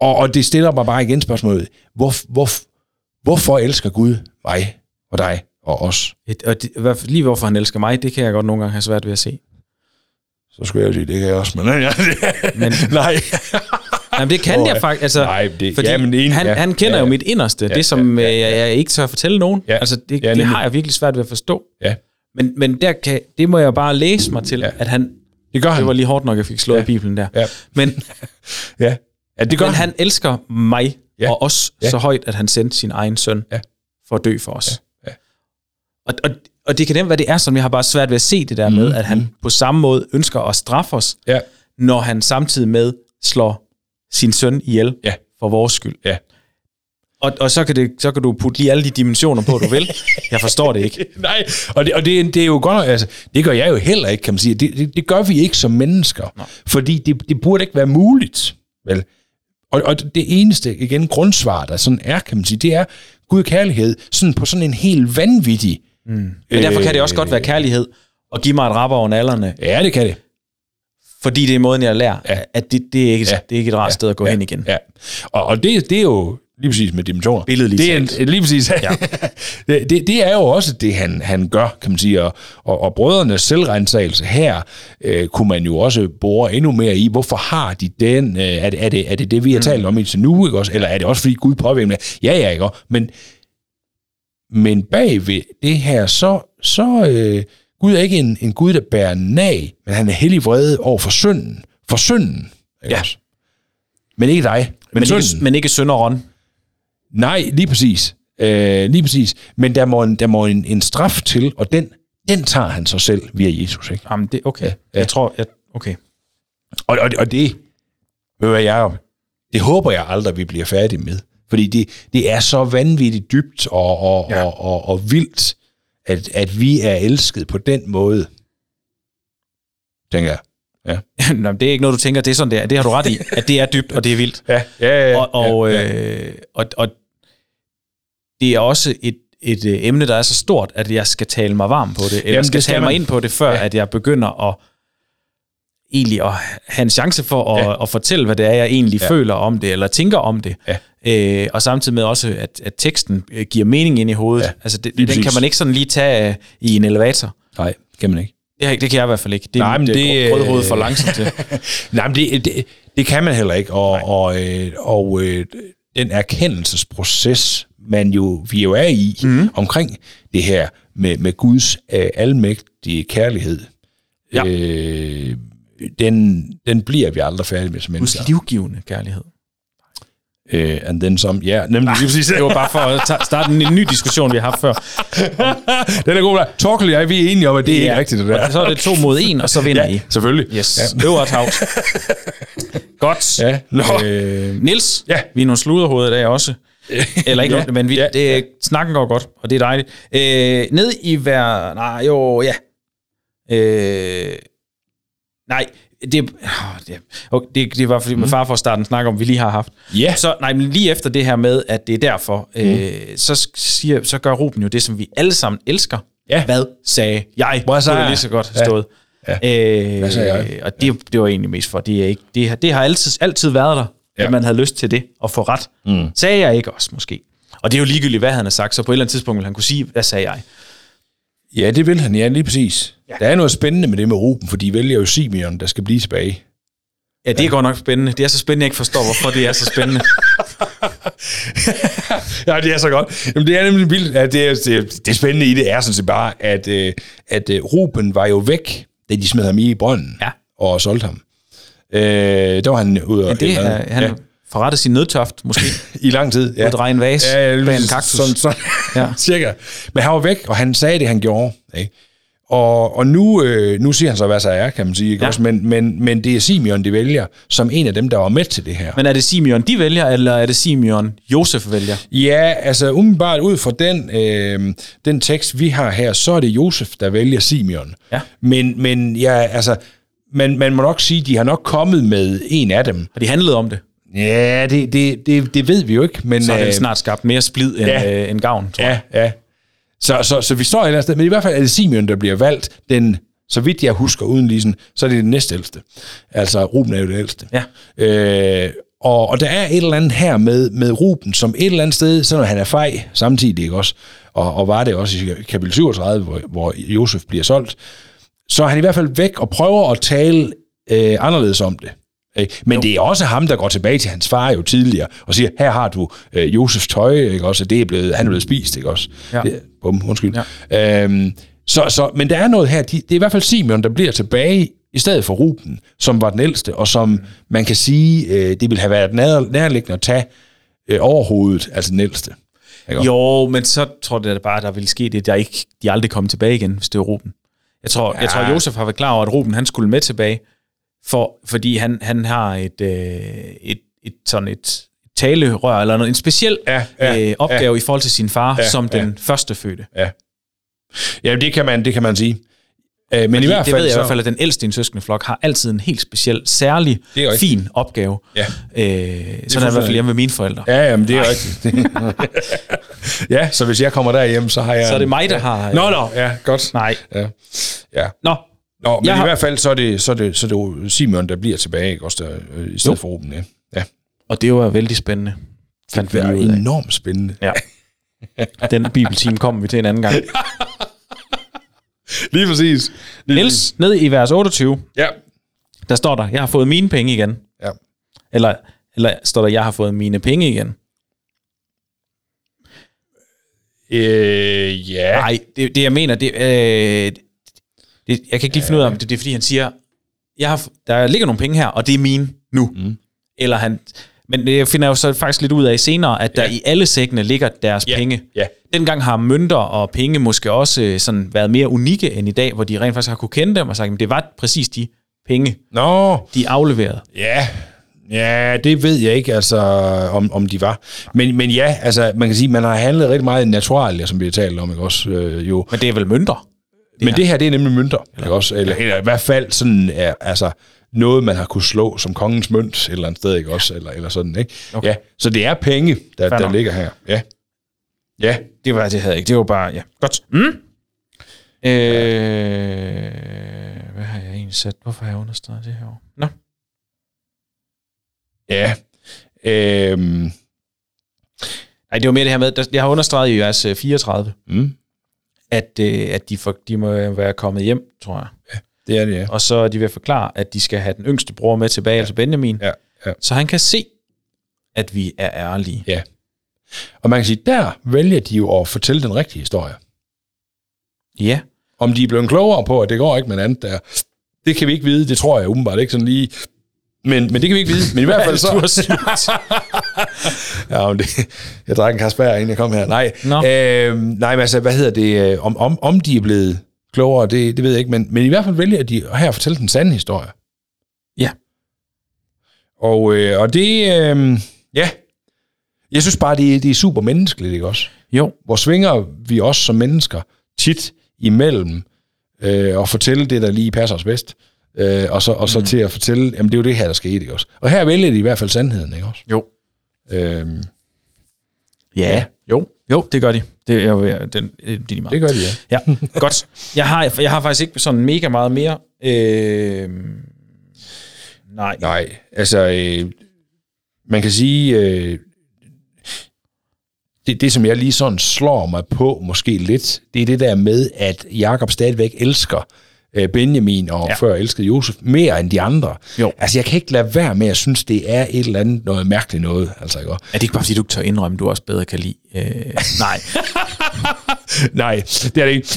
Og, og det stiller mig bare igen spørgsmålet, hvor, hvor, hvorfor elsker Gud mig og dig? Og os. Et, og det, lige hvorfor han elsker mig, det kan jeg godt nogle gange have svært ved at se. Så skulle jeg jo sige, det kan jeg også, men, <laughs> ja, men nej. Jamen, det kan oh, jeg faktisk, altså, nej, det, fordi ja, men en, han, ja, han kender ja, jo mit inderste, ja, det som ja, ja, ja. Jeg, ikke tør at fortælle nogen. Ja, altså, det, ja, det har jeg virkelig svært ved at forstå. Ja. Men, men der kan, det må jeg bare læse mig til, ja. at han, det gør han. Det var lige hårdt nok, jeg fik slået ja. Bibelen der. Ja. Men, <laughs> ja. Ja, det gør men han. han elsker mig ja. og os ja. så højt, at han sendte sin egen søn ja. for at dø for os. Ja. Og, og, og det kan nemt være, det er sådan, vi har bare svært ved at se det der mm. med, at han på samme måde ønsker at straffe os, ja. når han samtidig med slår sin søn ihjel ja. for vores skyld. Ja. Og, og så, kan det, så kan du putte lige alle de dimensioner på, du vil. Jeg forstår det ikke. <laughs> Nej, og, det, og det, det er jo godt, altså, det gør jeg jo heller ikke, kan man sige. Det, det, det gør vi ikke som mennesker, Nå. fordi det, det burde ikke være muligt, vel? Og, og det eneste, igen, grundsvar, der sådan er, kan man sige, det er, Gud kærlighed, sådan på sådan en helt vanvittig... Mm. Men derfor kan det også godt være kærlighed at give mig et rap over nallerne, Ja, det kan det. fordi det er måden, jeg lærer, Ja. at det, det, er ikke, Ja. det er ikke et rart ja. sted at gå ja, hen igen. Ja. Og, og det, det er jo lige præcis med dimensioner. Billedligt det er en, lige præcis. Ja. <laughs> det, det, er jo også det, han, han gør, kan man sige. Og, og, og brødrenes selvrensagelse her, øh, kunne man jo også bore endnu mere i. Hvorfor har de den? Øh, er, det, er, det, er det det, vi har talt om indtil nu? Ikke også? Eller er det også, fordi Gud påvirker? Ja, ja, ikke også? Men, men bag ved det her, så, så øh, Gud er ikke en, en Gud, der bærer nag, men han er hellig vrede over for synden. For synden. Ikke Ja. også? Men ikke dig. Men, Men, synden. ikke, men ikke sønderånd. Nej, lige præcis. Øh, lige præcis. Men der må, en, der må en, en straf til, og den, den tager han sig selv via Jesus. Ikke? Jamen, det okay. Ja. Jeg tror, jeg, okay. Og, og, og det, ved Jacob, det håber jeg aldrig, vi bliver færdige med. Fordi det, det er så vanvittigt dybt og, og, ja. Ja. og, og, og vildt, at, at vi er elsket på den måde, tænker jeg. Ja, <laughs> Nå, det er ikke noget, du tænker, det er sådan, det er. Det har du ret i, at det er dybt, og det er vildt. <laughs> ja, ja. ja, og, og, ja, ja. Øh, og, og det er også et, et øh, emne, der er så stort, at jeg skal tale mig varm på det, eller Jamen, skal, skal tale man. mig ind på det, før Ja. ja. at jeg begynder at egentlig at have en chance for at, Ja. ja. at fortælle, hvad det er, jeg egentlig Ja. ja. føler om det, eller tænker om det. Ja. Øh, og samtidig med også, at, at teksten øh, giver mening ind i hovedet. Ja. Altså, det, den præcis. kan man ikke sådan lige tage øh, i en elevator. Nej, kan man ikke. Det, det kan jeg i hvert fald ikke. Det, Nej, men det, det, det øh, for langsomt til. <laughs> Nej, men det, det, det kan man heller ikke. Og, og, øh, og øh, den erkendelsesproces, man jo, vi jo er i, mm. omkring det her med, med Guds øh, almægtige kærlighed, Ja. øh, den, den bliver vi aldrig færdige med som Guds mennesker. livgivende kærlighed. Øh, and then some, ja, nemlig lige præcis. Det var bare for at ta- starte en, en ny diskussion, vi har haft før. <laughs> den er god. Torkel og jeg, vi er enige om, at det er Ja. ikke rigtigt, det der. Og så er det to mod en, og så vinder Ja, I. selvfølgelig. Yes, Ja. øvert havt. Godt. Ja, nå. Øh, Nils, Ja. vi er nogle sluderhoveder i dag også. Eller ikke <laughs> Ja. noget, men vi, ja. det, snakken går godt, og det er dejligt. Øh, ned i hver... Nej, jo, ja. Øh, nej, det, det, okay, det, det var fordi med far for at starte en snak om, vi lige har haft. Ja. Så nej, men lige efter det her med, at det er derfor, mm. øh, så, siger, så gør Ruben jo det, som vi alle sammen elsker. Ja. Hvad sagde jeg? Hvad sagde Kunne det jeg? lige så godt Ja. stået. Ja. Øh, Hvad sagde jeg? Og det, det var egentlig mest for, det, er ikke, det, har, det har altid, altid været der, Ja. ja. at man havde lyst til det, og få ret. Mm. Sagde jeg ikke også, måske? Og det er jo ligegyldigt, hvad han har sagt, så på et eller andet tidspunkt vil han kunne sige, hvad sagde jeg? Ja, det vil han, ja, lige præcis. Ja. Der er noget spændende med det med Ruben, for de vælger jo Simeon, der skal blive tilbage. Ja, det er godt nok spændende. Det er så spændende, jeg ikke forstår, hvorfor det er så spændende. <laughs> ja, det er så godt. Jamen, det er nemlig vildt. Ja, det, er, det, det spændende i det er sådan set bare, at, øh, at øh, Ruben var jo væk, da de smed ham i brønden Ja. og solgte ham. Øh, der var han ude og... Men det er, han ja, ja. forrettede sin nødtoft, måske. <laughs> i lang tid. Ja. At dreje en vase ja, bag en kaktus. Sådan, sådan, ja. Ja. <laughs> cirka. Men han var væk, og han sagde det, han gjorde. Ikke? Og, og nu, øh, nu siger han så, hvad så er, kan man sige. Ikke? Ja. Også, men, men, men det er Simeon, de vælger, som en af dem, der var med til det her. Men er det Simeon, de vælger, eller er det Simeon, Josef vælger? Ja, altså umiddelbart ud fra den, øh, den tekst, vi har her, så er det Josef, der vælger Simeon. Ja. Men, men ja, altså, man, man må nok sige, de har nok kommet med en af dem. Og de handlede om det. Ja, det, det, det, det ved vi jo ikke. Men, Så har øh, det snart skabt mere splid end, ja. øh, end gavn, tror jeg. Ja, ja. Så, så, så vi står et eller andet sted, men i hvert fald er det Simeon, der bliver valgt. Den, så vidt jeg husker uden lisen, så er det den næstældste. Altså, Ruben er jo det ældste. Ja. Øh, og, og der er et eller andet her med, med Ruben, som et eller andet sted, selvom han er fej samtidig, ikke også? Og, og var det også i kapitel 37, hvor, hvor Josef bliver solgt, så er han i hvert fald væk og prøver at tale øh, anderledes om det. Ikke? Men jo. det er også ham, der går tilbage til hans far jo tidligere, og siger, her har du øh, Josefs tøj, ikke også? Og det er blevet, han er blevet spist, ikke også? Ja. Det, bum, undskyld. Ja. Øhm, så, så, men der er noget her, de, det er i hvert fald Simeon, der bliver tilbage i stedet for Ruben, som var den ældste, og som man kan sige, øh, det ville have været nær, nærliggende at tage øh, overhovedet, altså den ældste. Ikke? Jo, men så tror jeg da bare, der ville ske det, der ikke, de aldrig kom tilbage igen, hvis det var Ruben. Jeg tror, ja. jeg tror Josef har været klar over, at Ruben han skulle med tilbage, for, fordi han, han har et, øh, et, et, sådan et talerør, eller noget, en speciel Ja, ja, øh, opgave i forhold til sin far, Ja, som ja. den første fødte. Ja. Ja, det kan man, det kan man sige. Øh, men i hvert det fald, ved jeg i hvert fald, at den ældste i en søskendeflok har altid en helt speciel, særlig Det er fin opgave. Ja. Øh, sådan er det i hvert fald hjemme med mine forældre. Ja, jamen, det er rigtigt. <laughs> ja, så hvis jeg kommer derhjem, så har jeg... Så er det mig, der har... Nå, nå, ja, godt. Nej. Ja. ja. Nå, Nå, men Jeg i har- hvert fald, så er det, så er det, så er det jo Simon, der bliver tilbage, ikke? Også der, øh, i stedet for Ruben, ja. ja. og det var vældig spændende. Fandt Det er ud af. enormt spændende. Ja. Den bibeltime kommer vi til en anden gang. <laughs> Lige præcis. Lige Niels, ned i vers 28, Ja. der står der, jeg har fået mine penge igen. Ja. Eller, eller står der, jeg har fået mine penge igen. Øh, ja. Nej, det, det jeg mener, det, øh, det, jeg kan ikke lige finde ud af, om det, det er fordi, han siger, jeg har, der ligger nogle penge her, og det er mine nu. Mm. Eller han, men det finder jeg jo så faktisk lidt ud af senere, at der Ja. i alle sækkene ligger deres Ja, penge. ja. Dengang har mønter og penge måske også øh, sådan været mere unikke end i dag, hvor de rent faktisk har kunne kende dem og sagt, at det var præcis de penge, Nå, de afleverede. ja. Ja, det ved jeg ikke, altså, om, om de var. Men, men ja, altså, man kan sige, man har handlet rigtig meget i naturalia, som vi har talt om, ikke også? Øh, jo. Men det er vel mønter? Men det her, det er nemlig mønter, ikke også? Eller, eller i hvert fald sådan, er, altså, noget, man har kunne slå som kongens mønt et eller andet sted, ikke også? Eller, eller sådan, ikke? Okay. Ja, så det er penge, der, Fair der nok. ligger her. Ja. Ja. Det var det havde jeg ikke. Det var bare, ja. Godt. Mm? Øh, hvad har jeg egentlig sat? Hvorfor har jeg understreget det her? Nå. Ja. Øhm, Nej, det var mere det her med, der- jeg har understreget i øh, 34, mm, at, øh, at de, for, de må være kommet hjem, tror jeg. det er det, ja. Og så er de ved at forklare, at de skal have den yngste bror med tilbage, ja. altså Benjamin, Ja, ja. så han kan se, at vi er ærlige. Ja. Og man kan sige, der vælger de jo at fortælle den rigtige historie. Ja. Om de er blevet klogere på, at det går ikke med en andet der, det kan vi ikke vide. Det tror jeg umiddelbart ikke sådan lige. Men, men det kan vi ikke vide. Men i hvert fald <laughs> så... <laughs> ja, men det, jeg drak en Kasper, inden jeg kom her. Nej, Nå. øhm, nej men altså, hvad hedder det? øh, Om, om, om de er blevet klogere, det, det ved jeg ikke. Men, men i hvert fald vælger de her at fortælle den sande historie. Ja. Og, øh, og det... Øh, ja. Jeg synes bare, det, er- det er super menneskeligt, ikke også? Jo. hvor svinger vi også som mennesker tit imellem øh, og fortælle det, der lige passer os bedst, øh, og så, og så mm. til at fortælle, jamen det er jo det her, der skete, ikke også? Og her vælger de i hvert fald sandheden, ikke også? Jo. Øhm, Ja. Jo. Jo, det gør de. Det er jo den, det er de meget. det gør de, ja. Ja, godt. Jeg har, jeg har faktisk ikke sådan mega meget mere. Øh, nej. Nej, altså, øh, man kan sige, øh, det, det som jeg lige sådan slår mig på måske lidt, det er det der med, at Jakob stadigvæk elsker Benjamin og Ja. før elskede Josef mere end de andre. Jo. Altså, jeg kan ikke lade være med at synes, det er et eller andet noget mærkeligt noget. Altså, ikke? Er det ikke bare, fordi du ikke tør indrømme, at du også bedre kan lide? Øh, <laughs> nej. Nej, det er det ikke.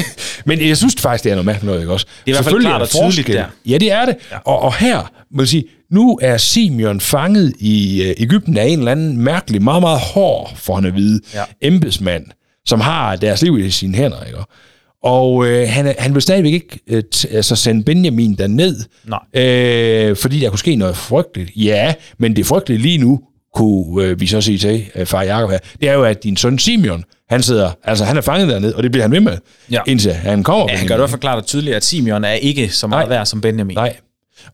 <laughs> Men jeg synes faktisk, det er noget mærkeligt noget, ikke også? Det er i hvert fald Selvfølgelig klart der og tydeligt der. Ja, det er det. Ja. Og, og her, må jeg sige, nu er Simeon fanget i øh, Ægypten af en eller anden mærkelig, meget, meget hård, for han at vide, Ja. ja. embedsmand, som har deres liv i sine hænder, ikke? Og øh, han, han vil stadigvæk ikke øh, altså sende Benjamin derned, Nej. øh, fordi der kunne ske noget frygteligt. Ja, men det frygtelige lige nu, kunne øh, vi så sige til øh, far Jacob her, det er jo, at din søn Simeon, han sidder, altså han er fanget dernede, og det bliver han ved med, Ja. indtil han kommer. Ja, han gør det i hvert fald klart og tydeligt, at Simeon er ikke så meget Nej. værd som Benjamin. Nej.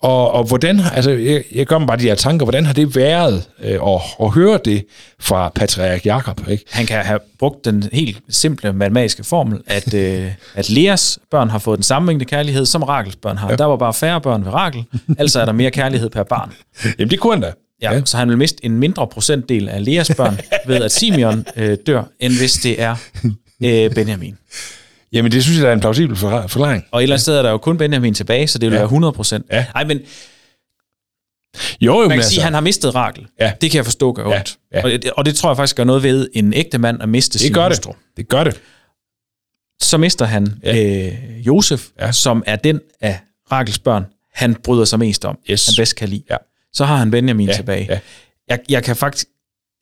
Og, og hvordan, altså, jeg, jeg gør mig bare de her tanker, hvordan har det været øh, at, at høre det fra patriark Jakob, ikke? Han kan have brugt den helt simple matematiske formel, at, øh, at Leas børn har fået den samme mængde kærlighed, som Rakels børn har. Ja. Der var bare færre børn ved Rakel, altså er der mere kærlighed per barn. Jamen, det kunne han da. Ja, ja. Så han vil miste en mindre procentdel af Leas børn <laughs> ved, at Simeon øh, dør, end hvis det er øh, Benjamin. Jamen, det synes jeg, der er en plausibel for- forklaring. Og et eller andet sted er der jo kun Benjamin tilbage, så det vil ja. Være 100 procent. Ja. Nej, men Jo, jo, man kan altså, sige, at han har mistet Rakel. Ja. Det kan jeg forstå gør Ja, ondt. ja. Og, det, og det tror jeg faktisk gør noget ved en ægte mand at miste det sin gør hustru. det. Det gør det. Så mister han ja. øh, Josef, ja. Som er den af Rakels børn, han bryder sig mest om, Yes. han bedst kan lide. Ja. Så har han Benjamin Ja, tilbage. ja. Jeg, jeg kan faktisk,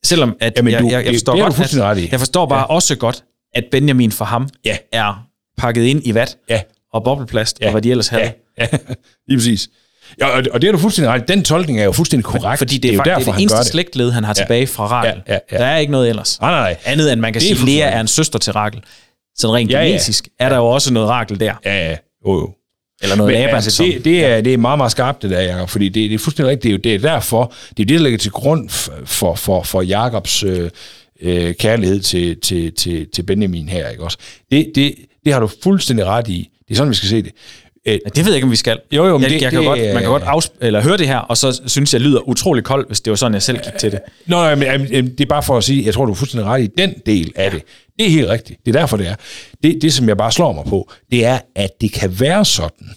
selvom at Jamen, jeg, du- jeg, jeg det- forstår det godt, at, jeg forstår bare ja. også godt, at Benjamin for ham Ja. er pakket ind i vat Ja. og bobleplast Ja. og hvad de ellers havde. Ja, ja. <laughs> lige præcis. Ja, og, det er du fuldstændig ret. Den tolkning er jo fuldstændig korrekt. Fordi det er, jo jo derfor, det, er det han eneste det. slægtled, han har Ja. tilbage fra Rakel. Ja, ja, ja. Der er ikke noget ellers. Nej, nej, nej. Andet end man kan Det er sige, Lea er en søster til Rakel. Sådan rent Ja, ja, ja. genetisk er der jo også noget Rakel der. Ja, ja. Jo, jo. Eller noget Men Laban, altså, det, det, er, det er meget, meget skarpt, det der, Jacob, fordi det, det er fuldstændig rigtigt. Det er jo det er derfor, det er det, der ligger til grund for, for, for Jakobs øh, øh, kærlighed til, til, til, til Benjamin her, ikke også? Det, det, det har du fuldstændig ret i. Det er sådan, vi skal se det. Øh, det ved jeg ikke, om vi skal. Jo, jo, men jeg, det- jeg kan det- godt, man kan godt afsp- eller høre det her, og så synes jeg, lyder utrolig koldt, hvis det var sådan, jeg selv gik til det. Nå, nej, men øh, det er bare for at sige, jeg tror, du er fuldstændig ret i den del af det. Det er helt rigtigt. Det er derfor, det er. Det, det som jeg bare slår mig på, det er, at det kan være sådan,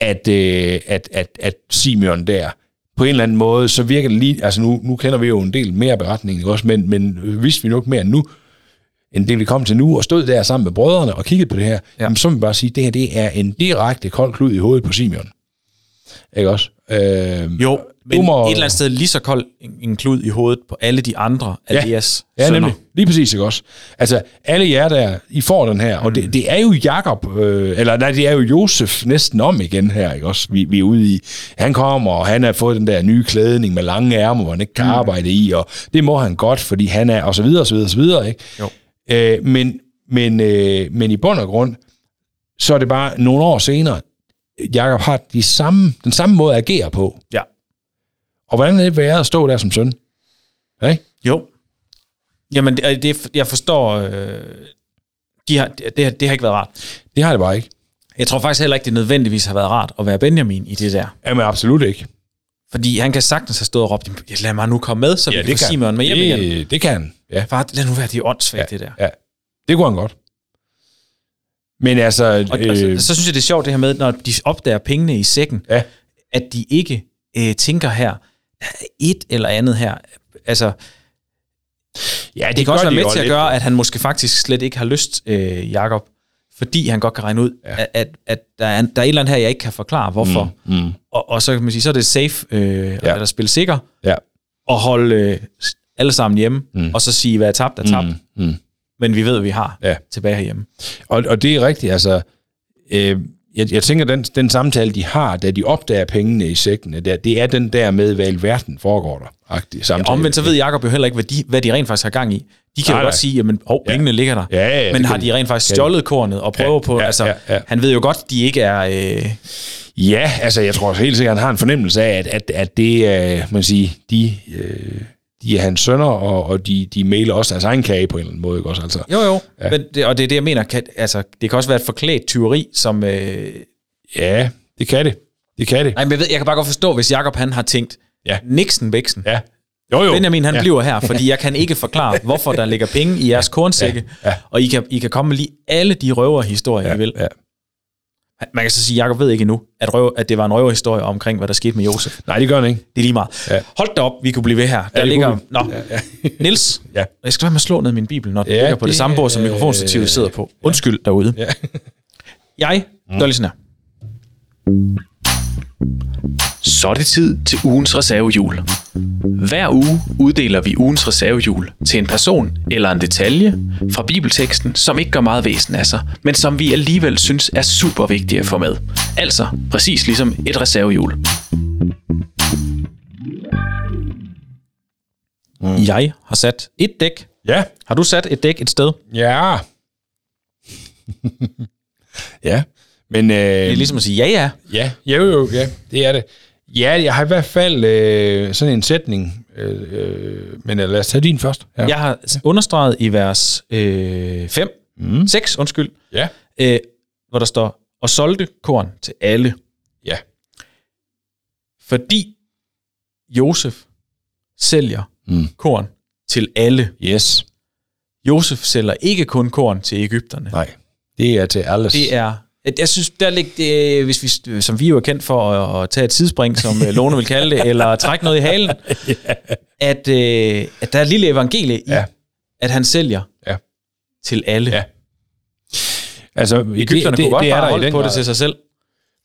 at, øh, at, at, at Simeon der, på en eller anden måde, så virker det lige, altså nu, nu kender vi jo en del mere beretning, ikke også, men, men vidste vi nok mere end nu, end det vi kom til nu, og stod der sammen med brødrene og kiggede på det her, ja. jamen, så må vi bare sige, at det her det er en direkte kold klud i hovedet på Simeon. Ikke også? Øh, Jo, men må- et eller andet sted lige så kold en, klud i hovedet på alle de andre af Ja. deres Ja, sønner. nemlig. Lige præcis, ikke også? Altså, alle jer der, I får den her, og det, det er jo Jakob, øh, eller nej, det er jo Josef næsten om igen her, ikke også? Vi, vi er ude i, han kommer, og han har fået den der nye klædning med lange ærmer, hvor han ikke kan mm. arbejde i, og det må han godt, fordi han er, og så videre, og så videre, og så videre, ikke? Jo. Øh, men, men, øh, men i bund og grund, så er det bare nogle år senere, Jakob har de samme, den samme måde at agere på. Ja. Og hvordan er det været at stå der som søn? Ja, ikke? Jo. Jamen, det, det, jeg forstår, øh, de har, det, det, det har ikke været rart. Det har det bare ikke. Jeg tror faktisk heller ikke, det nødvendigvis har været rart at være Benjamin i det der. Jamen absolut ikke. Fordi han kan sagtens have stået og råbt, "Ja, lad mig nu komme med, så ja, vi kan få Simon med hjem igen. det, det kan han, ja. Far, lad nu være, det er åndssvagt, det der. ja. Det kunne han godt. Men altså... Og, øh, og så, så synes jeg, det er sjovt det her med, når de opdager pengene i sækken, Ja. at de ikke øh, tænker her, er et eller andet her. Altså, ja, det, det kan også være med til at lidt. gøre, at han måske faktisk slet ikke har lyst, øh, Jakob, fordi han godt kan regne ud, ja. at, at, at der, er, der er et eller andet her, jeg ikke kan forklare, hvorfor. Mm, mm. Og, og så kan man sige, så er det safe, øh, ja. eller spille sikker, Ja. og holde øh, alle sammen hjemme, mm. og så sige, hvad er tabt, er tabt. Mm, mm. Men vi ved, hvad vi har Ja. tilbage herhjemme. Og, og det er rigtigt, altså... Øh, jeg, jeg tænker, den, den samtale, de har, da de opdager pengene i sækkene, der, det er den der med, hvad i verden foregår der. Agtig, samtale. Omvendt så ved Jacob jo heller ikke, hvad de, hvad de rent faktisk har gang i. De kan Nej, jo godt sige, hov, Ja. pengene ligger der. Ja, ja, ja, Men har de rent faktisk stjålet kornet og prøver Ja, på, ja, altså, ja, ja. han ved jo godt, de ikke er... Øh, Ja, altså jeg tror helt sikkert, han har en fornemmelse af, at, at, at det er, man siger, de, øh, de er hans sønner, og, og de, de mailer også deres egen kage på en eller anden måde, ikke også? Altså, jo, jo. Ja. Men det, og det er det, jeg mener. Kan, altså, det kan også være et forklædt tyveri, som... Øh, ja, det kan det. Det kan det. nej, men jeg, ved, jeg kan bare godt forstå, hvis Jacob han har tænkt, Ja. Nixon Væksen. Ja. Jo, jo. Benjamin, han ja. bliver her, fordi <laughs> jeg kan ikke forklare, hvorfor der ligger penge i jeres kornsække, Ja, ja. og I kan, I kan komme med lige alle de røverhistorier, Ja, I vil. ja. Man kan så sige, at Jacob ved ikke endnu, at, røv, at det var en røverhistorie omkring, hvad der skete med Josef. Nej, det gør han ikke. Det er lige meget. Ja. Ja. Hold da op, vi kunne blive ved her. Der det ligger... kunne Nå, ja, ja. <laughs> Nils, Ja. jeg skal være med at slå ned min bibel, når den Ja, ligger på det, det, samme bord, som mikrofonstativet sidder på. Undskyld derude. Ja. <laughs> Jeg gør lige sådan her. Så er det tid til ugens reservehjul. Hver uge uddeler vi ugens reservehjul til en person eller en detalje fra bibelteksten, som ikke gør meget væsen af sig, men som vi alligevel synes er super vigtige at få med. Altså præcis ligesom et reservehjul. Mm. Jeg har sat et dæk. Ja. Har du sat et dæk et sted? Ja. <laughs> ja. Men, øh, Det er ligesom at sige ja, ja. Ja, jo, jo, ja, det er det. Ja, jeg har i hvert fald øh, sådan en sætning, øh, øh, men øh, lad os tage din først. Ja. Jeg har understreget i vers 5, øh, 5 mm. 6, undskyld, Ja. øh, hvor der står, og solgte korn til alle, Ja. fordi Josef sælger Mm. korn til alle. Yes. Josef sælger ikke kun korn til Ægypterne. Nej, det er til alles. Det er, jeg synes, der ligger det, hvis vi, som vi jo er kendt for at, at tage et tidsspring, som øh, Lone vil kalde det, <laughs> eller trække noget i halen, at, øh, at der er et lille evangelie i, Ja. at han sælger Ja. til alle. Ja. Altså, Ægypterne kunne godt bare holde på det til sig selv.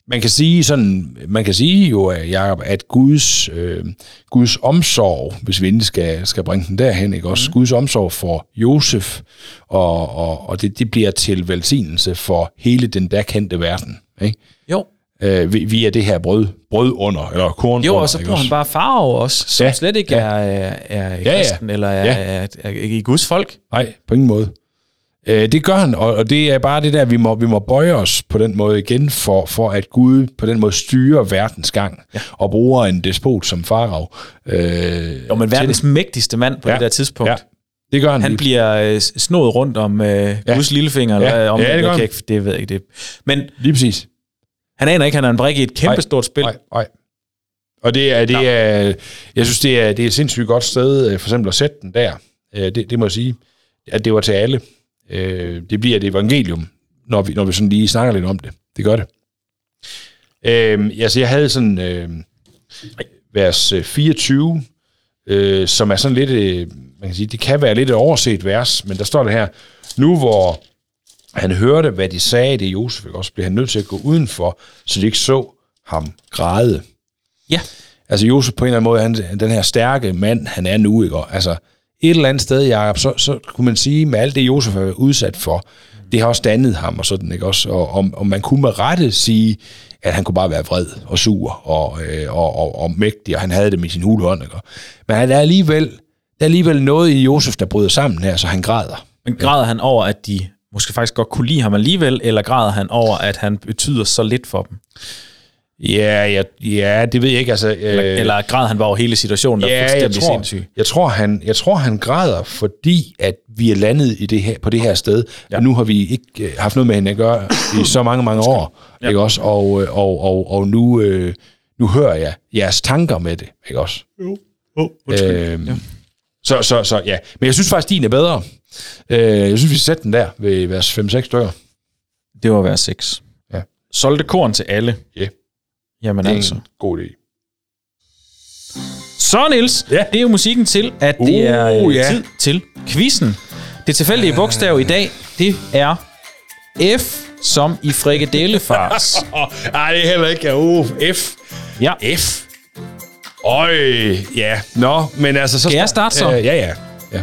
Man kan sige sådan, man kan sige jo, at Jacob, at Guds, øh, Guds omsorg, hvis vi endelig skal, skal bringe den derhen, ikke også? Mm. Guds omsorg for Josef, og, og, og det, det bliver til velsignelse for hele den der kendte verden, ikke? Jo. Øh, vi- via det her brød, brød under, eller korn Jo, og så bruger han bare farve også, som Ja, ja, slet ikke ja. er, er, er ja. kristen, eller er, Ja. er, er, er i Guds folk. Nej, på ingen måde. Øh, det gør han, og, og det er bare det der, vi må, vi må bøje os på den måde igen, for, for at Gud på den måde styrer verdens gang, ja. og bruger en despot som farag. Øh, Jo, men verdens mægtigste mand på Ja. det der tidspunkt. Ja, det gør han. Han lige. bliver øh, snået rundt om øh, Guds lillefinger, Ja. eller hvad, om Ja, det gør jeg han. kan ikke, det ved jeg ikke det. Men Lige præcis. han aner ikke, han er en brik i et kæmpestort spil. Nej, nej. Og det er, det er, jeg synes, det er, det er et sindssygt godt sted, øh, for eksempel at sætte den der. Øh, Det, det må jeg sige, at det var til alle. Øh, Det bliver et evangelium, når vi, når vi sådan lige snakker lidt om det. Det gør det. Øh, altså, jeg havde sådan øh, vers øh, 24, øh, som er sådan lidt, øh, man kan sige, det kan være lidt et overset vers, men der står det her, nu hvor han hørte, hvad de sagde, det Josef, også blev han nødt til at gå udenfor, så de ikke så ham græde. Ja. Altså Josef på en eller anden måde, han, den her stærke mand, han er nu, ikke? Og Altså et eller andet sted, Jacob, så, så kunne man sige, med alt det, Josef er udsat for, det har også dannet ham og sådan, ikke også? Og, og, og man kunne med rette sige, at han kunne bare være vred og sur og, øh, og, og, og mægtig, og han havde det med sin hulhånd, ikke? Men han er alligevel, der er alligevel noget i Josef, der bryder sammen her, så han græder. Men græder han over, at de måske faktisk godt kunne lide ham alligevel, eller græder han over, at han betyder så lidt for dem? Ja, ja, ja det ved jeg ikke. Altså, Eller, øh, eller græder han bare over hele situationen, der er ja, jeg fuldstændig tror, sindssyg? jeg, tror, han, jeg tror, han græder, fordi at vi er landet i det her, på det her sted, ja. og nu har vi ikke øh, haft noget med hende at gøre i så mange, mange år, ja. ikke også? Og, øh, og, og, og nu, øh, nu hører jeg jeres tanker med det, ikke også? Jo. Oh, Øhm, ja. så, så, så ja, men jeg synes faktisk, din er bedre. Øh, jeg synes, vi skal sætte den der ved vers 5-6 stykker. Det var vers 6. Ja. Solgte korn til alle. Ja. Jamen Det er altså. en god idé. Så, Niels, Ja. det er jo musikken til, at det Uh, er øh, ja. tid til quizzen. Det tilfældige bogstav i dag, det er F som i frikadellefars. <laughs> Ej, det er heller ikke. Uh, F. ja. F. Øj, ja. Nå, men altså... Så Skal jeg starte så? Øh, ja, ja. ja.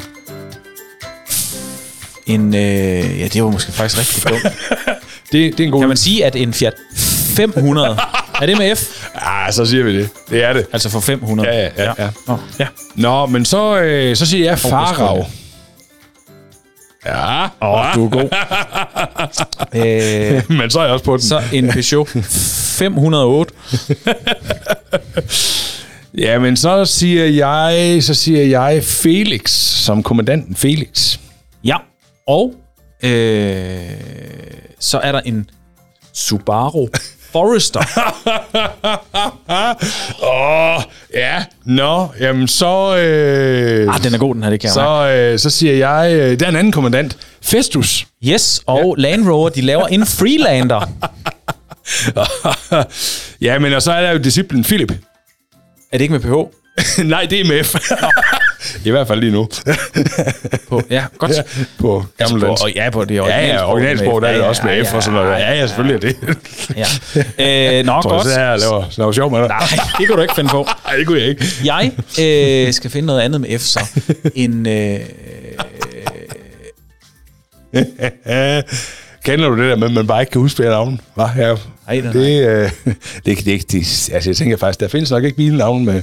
En, øh, ja, det var måske faktisk rigtig dumt. <laughs> Det, det er en god... Kan man sige, at en Fiat 500, er det med F? Ah, så siger vi det. Det er det. Altså for 500. Ja, ja, ja. ja. Nå, ja. Nå, men så, øh, så siger jeg Farag. Ja. Åh, oh, du er god. <laughs> øh, Men så er jeg også på den. så en Peugeot 508. <laughs> Ja, men så siger jeg, så siger jeg Felix, som kommandanten Felix. Ja, og øh, så er der en Subaru Forester. <laughs> Åh, oh, ja. Nå, jamen så... Øh, ah, den er god, den her, det kan så, øh, så siger jeg, øh, der er en anden kommandant. Festus. Yes, og ja. Land Rover, de laver en Freelander. <laughs> ja, men og så er der jo disciplen Philip. Er det ikke med PH? <laughs> Nej, det er med F. I hvert fald lige nu. På, ja, godt. Ja, på gammeldansk. På, og ja, på det Ja, ja, originalsprog, der er det også med F og sådan noget. Ja, ja, selvfølgelig er det. Ja. <laughs> Øh, nå, Tror godt. jeg, så og laver, laver sjov med dig. Nej, det kunne du ikke finde på. <laughs> Nej, det kunne jeg ikke. Jeg øh, skal finde noget andet med F, så. En, øh, <laughs> Kender du det der med, at man bare ikke kan huske flere navne? Hva? Ja. Ej, det er det, øh, det, det, det, altså jeg tænker faktisk, der findes nok ikke bilnavne med,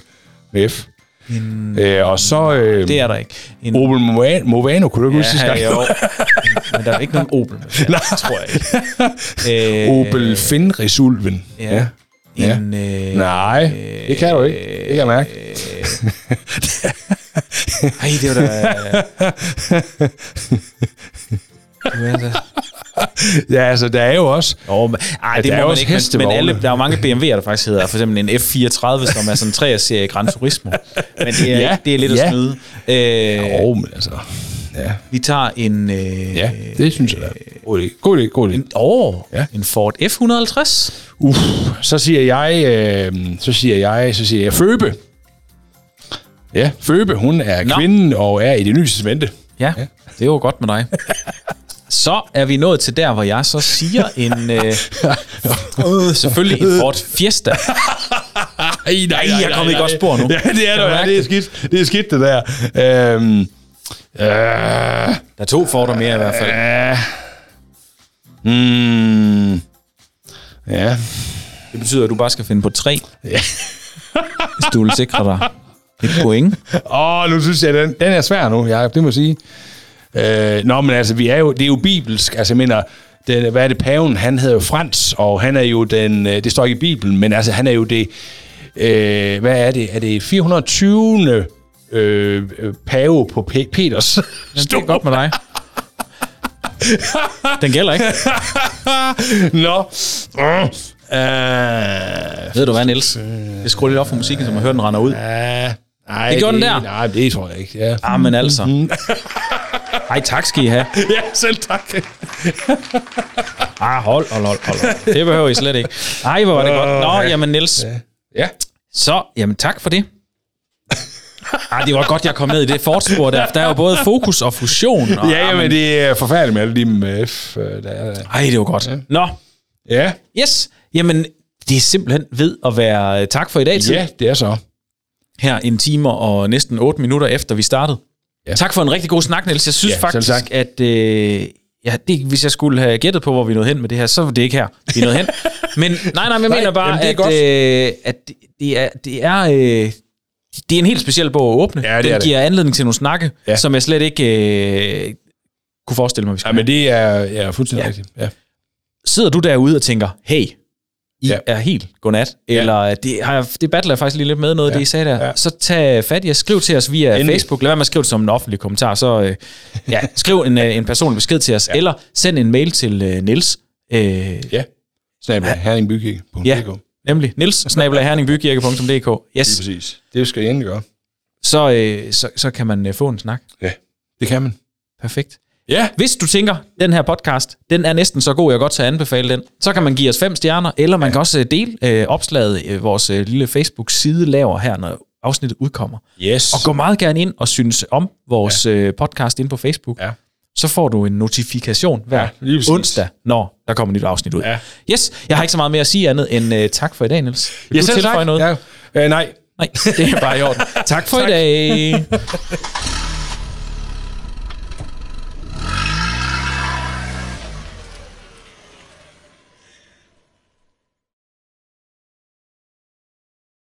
med F. En, øh, og så... Øh, det er der ikke. En, Opel Movano, Movano kunne du ikke huske sidste gang? jo. <laughs> Men der er ikke nogen Opel. Nej. <laughs> tror jeg ikke. Øh, Opel Fenrisulven. Ja. Ja. En, øh, Nej, det kan du ikke. Det kan jeg mærke. Ej, det var da... <laughs> <laughs> Ja, altså, der er jo også... Oh, men, ej, det der er må man også ikke, men, men alle, der er jo mange BMW'er, der faktisk hedder for eksempel en F34, som er sådan en 3-serie Gran Turismo. Men det er, Ja, det er lidt ja. at snyde. Øh, oh, men altså... Ja, Vi tager en... Øh, ja det synes jeg da. God idé. God idé. God idé. en, oh, Ja. ja. en Ford F150. Uff, så siger jeg, øh, så siger jeg, så siger jeg Føbe. Ja, Føbe, hun er Nå. kvinden og er i det nye testamente. Ja, ja, det er jo godt med dig. <laughs> Så er vi nået til der, hvor jeg så siger en... <laughs> Øh, øh, selvfølgelig en Ford Fiesta. <laughs> Ej, nej, Ej, jeg er kommet i godt spor nu. Ja, det er du, ja, det er skidt. Det er skidt, det der. Øhm, øh, Der er to Ford'er mere i hvert fald. øh, mm, ja. Det betyder, at du bare skal finde på tre. Hvis du vil sikre dig et point. Åh, nu synes jeg, den, den er svær nu, Jacob, det må jeg sige. Øh, nå, men altså, vi er jo, det er jo bibelsk. Altså, jeg mener, det, hvad er det, paven? Han hedder jo Frans, og han er jo den, øh, det står ikke i Bibelen, men altså, han er jo det, øh, hvad er det, er det 420. Øh, øh, pave på P- Peters Det er godt med dig. Den gælder ikke. <laughs> Nå. Uh, Ved du hvad, Niels? Jeg skruer lidt op for musikken, så man hører, den render ud. uh, nej, Det gjorde den der? Nej, det tror jeg ikke. Ja, Ah, men altså. <laughs> Ej, tak skal I have. <laughs> ja selv tak. Ah, hold, hold, hold, hold. Det behøver I slet ikke. Ej, hvor var det godt. Nå, jamen Niels. Ja. Så, jamen tak for det. Ej, det var godt, jeg kom ned i det fortspor der. Der er jo både fokus og fusion. Og, Ja, jamen, det er forfærdeligt med alle de med F, øh, der er. Ej, det var godt. Nå, Ja, yes. Jamen, det er simpelthen ved at være tak for i dag tid. ja, det er så. Her en time og næsten 8 minutter efter vi startede. Ja. Ja. Tak for en rigtig god snak, Niels. Jeg synes Ja, ja, faktisk, at øh, ja, det, hvis jeg skulle have gættet på, hvor vi nåede hen med det her, så var det ikke her, vi nåede hen. <laughs> Men nej, nej, jeg Nej, mener bare, jamen, det er at, øh, at det, er, det er, øh, det er en helt speciel bog at åbne. Ja, det Den er det. giver anledning til nogle snakke, Ja. ja. som jeg slet ikke øh, kunne forestille mig, vi Ja, skulle men det er ja, fuldstændig Ja. rigtigt. Ja. sidder du derude og tænker, hey, I Ja. ja. er helt godnat, eller det, har jeg, det battler jeg faktisk lige lidt med noget af Ja. det, I sagde der, Ja. ja. så tag fat i os, skriv til os via Endelig. Facebook, lad være med at skrive det som en offentlig kommentar, så øh, <laughs> ja, skriv en, øh, en personlig besked til os, ja. eller send en mail til øh, Nils, øh, ja. Snabel herningbykirke.dk. Ja. nemlig nils snabel herningbykirke.dk, yes, præcis. Det skal jeg endelig gøre. så, øh, så, så kan man øh, få en snak. Ja, det kan man. Perfekt. Ja, Hvis du tænker, den her podcast, den er næsten så god, jeg godt til at anbefale den, så kan man give os fem stjerner, eller man kan også øh, dele øh, opslaget, øh, vores øh, lille Facebook-side laver her, når afsnittet udkommer. yes. Og gå meget gerne ind og synes om vores ja. podcast inde på Facebook. Ja. Så får du en notifikation hver Ja, ja, onsdag, når der kommer et nyt afsnit ud. Ja. Yes, jeg har ikke så meget mere at sige andet end uh, tak for i dag, Niels. Vil Ja, du tilføje noget? Ja. Øh, nej. Nej, det er bare i orden. <laughs> Tak for tak. i dag. <laughs>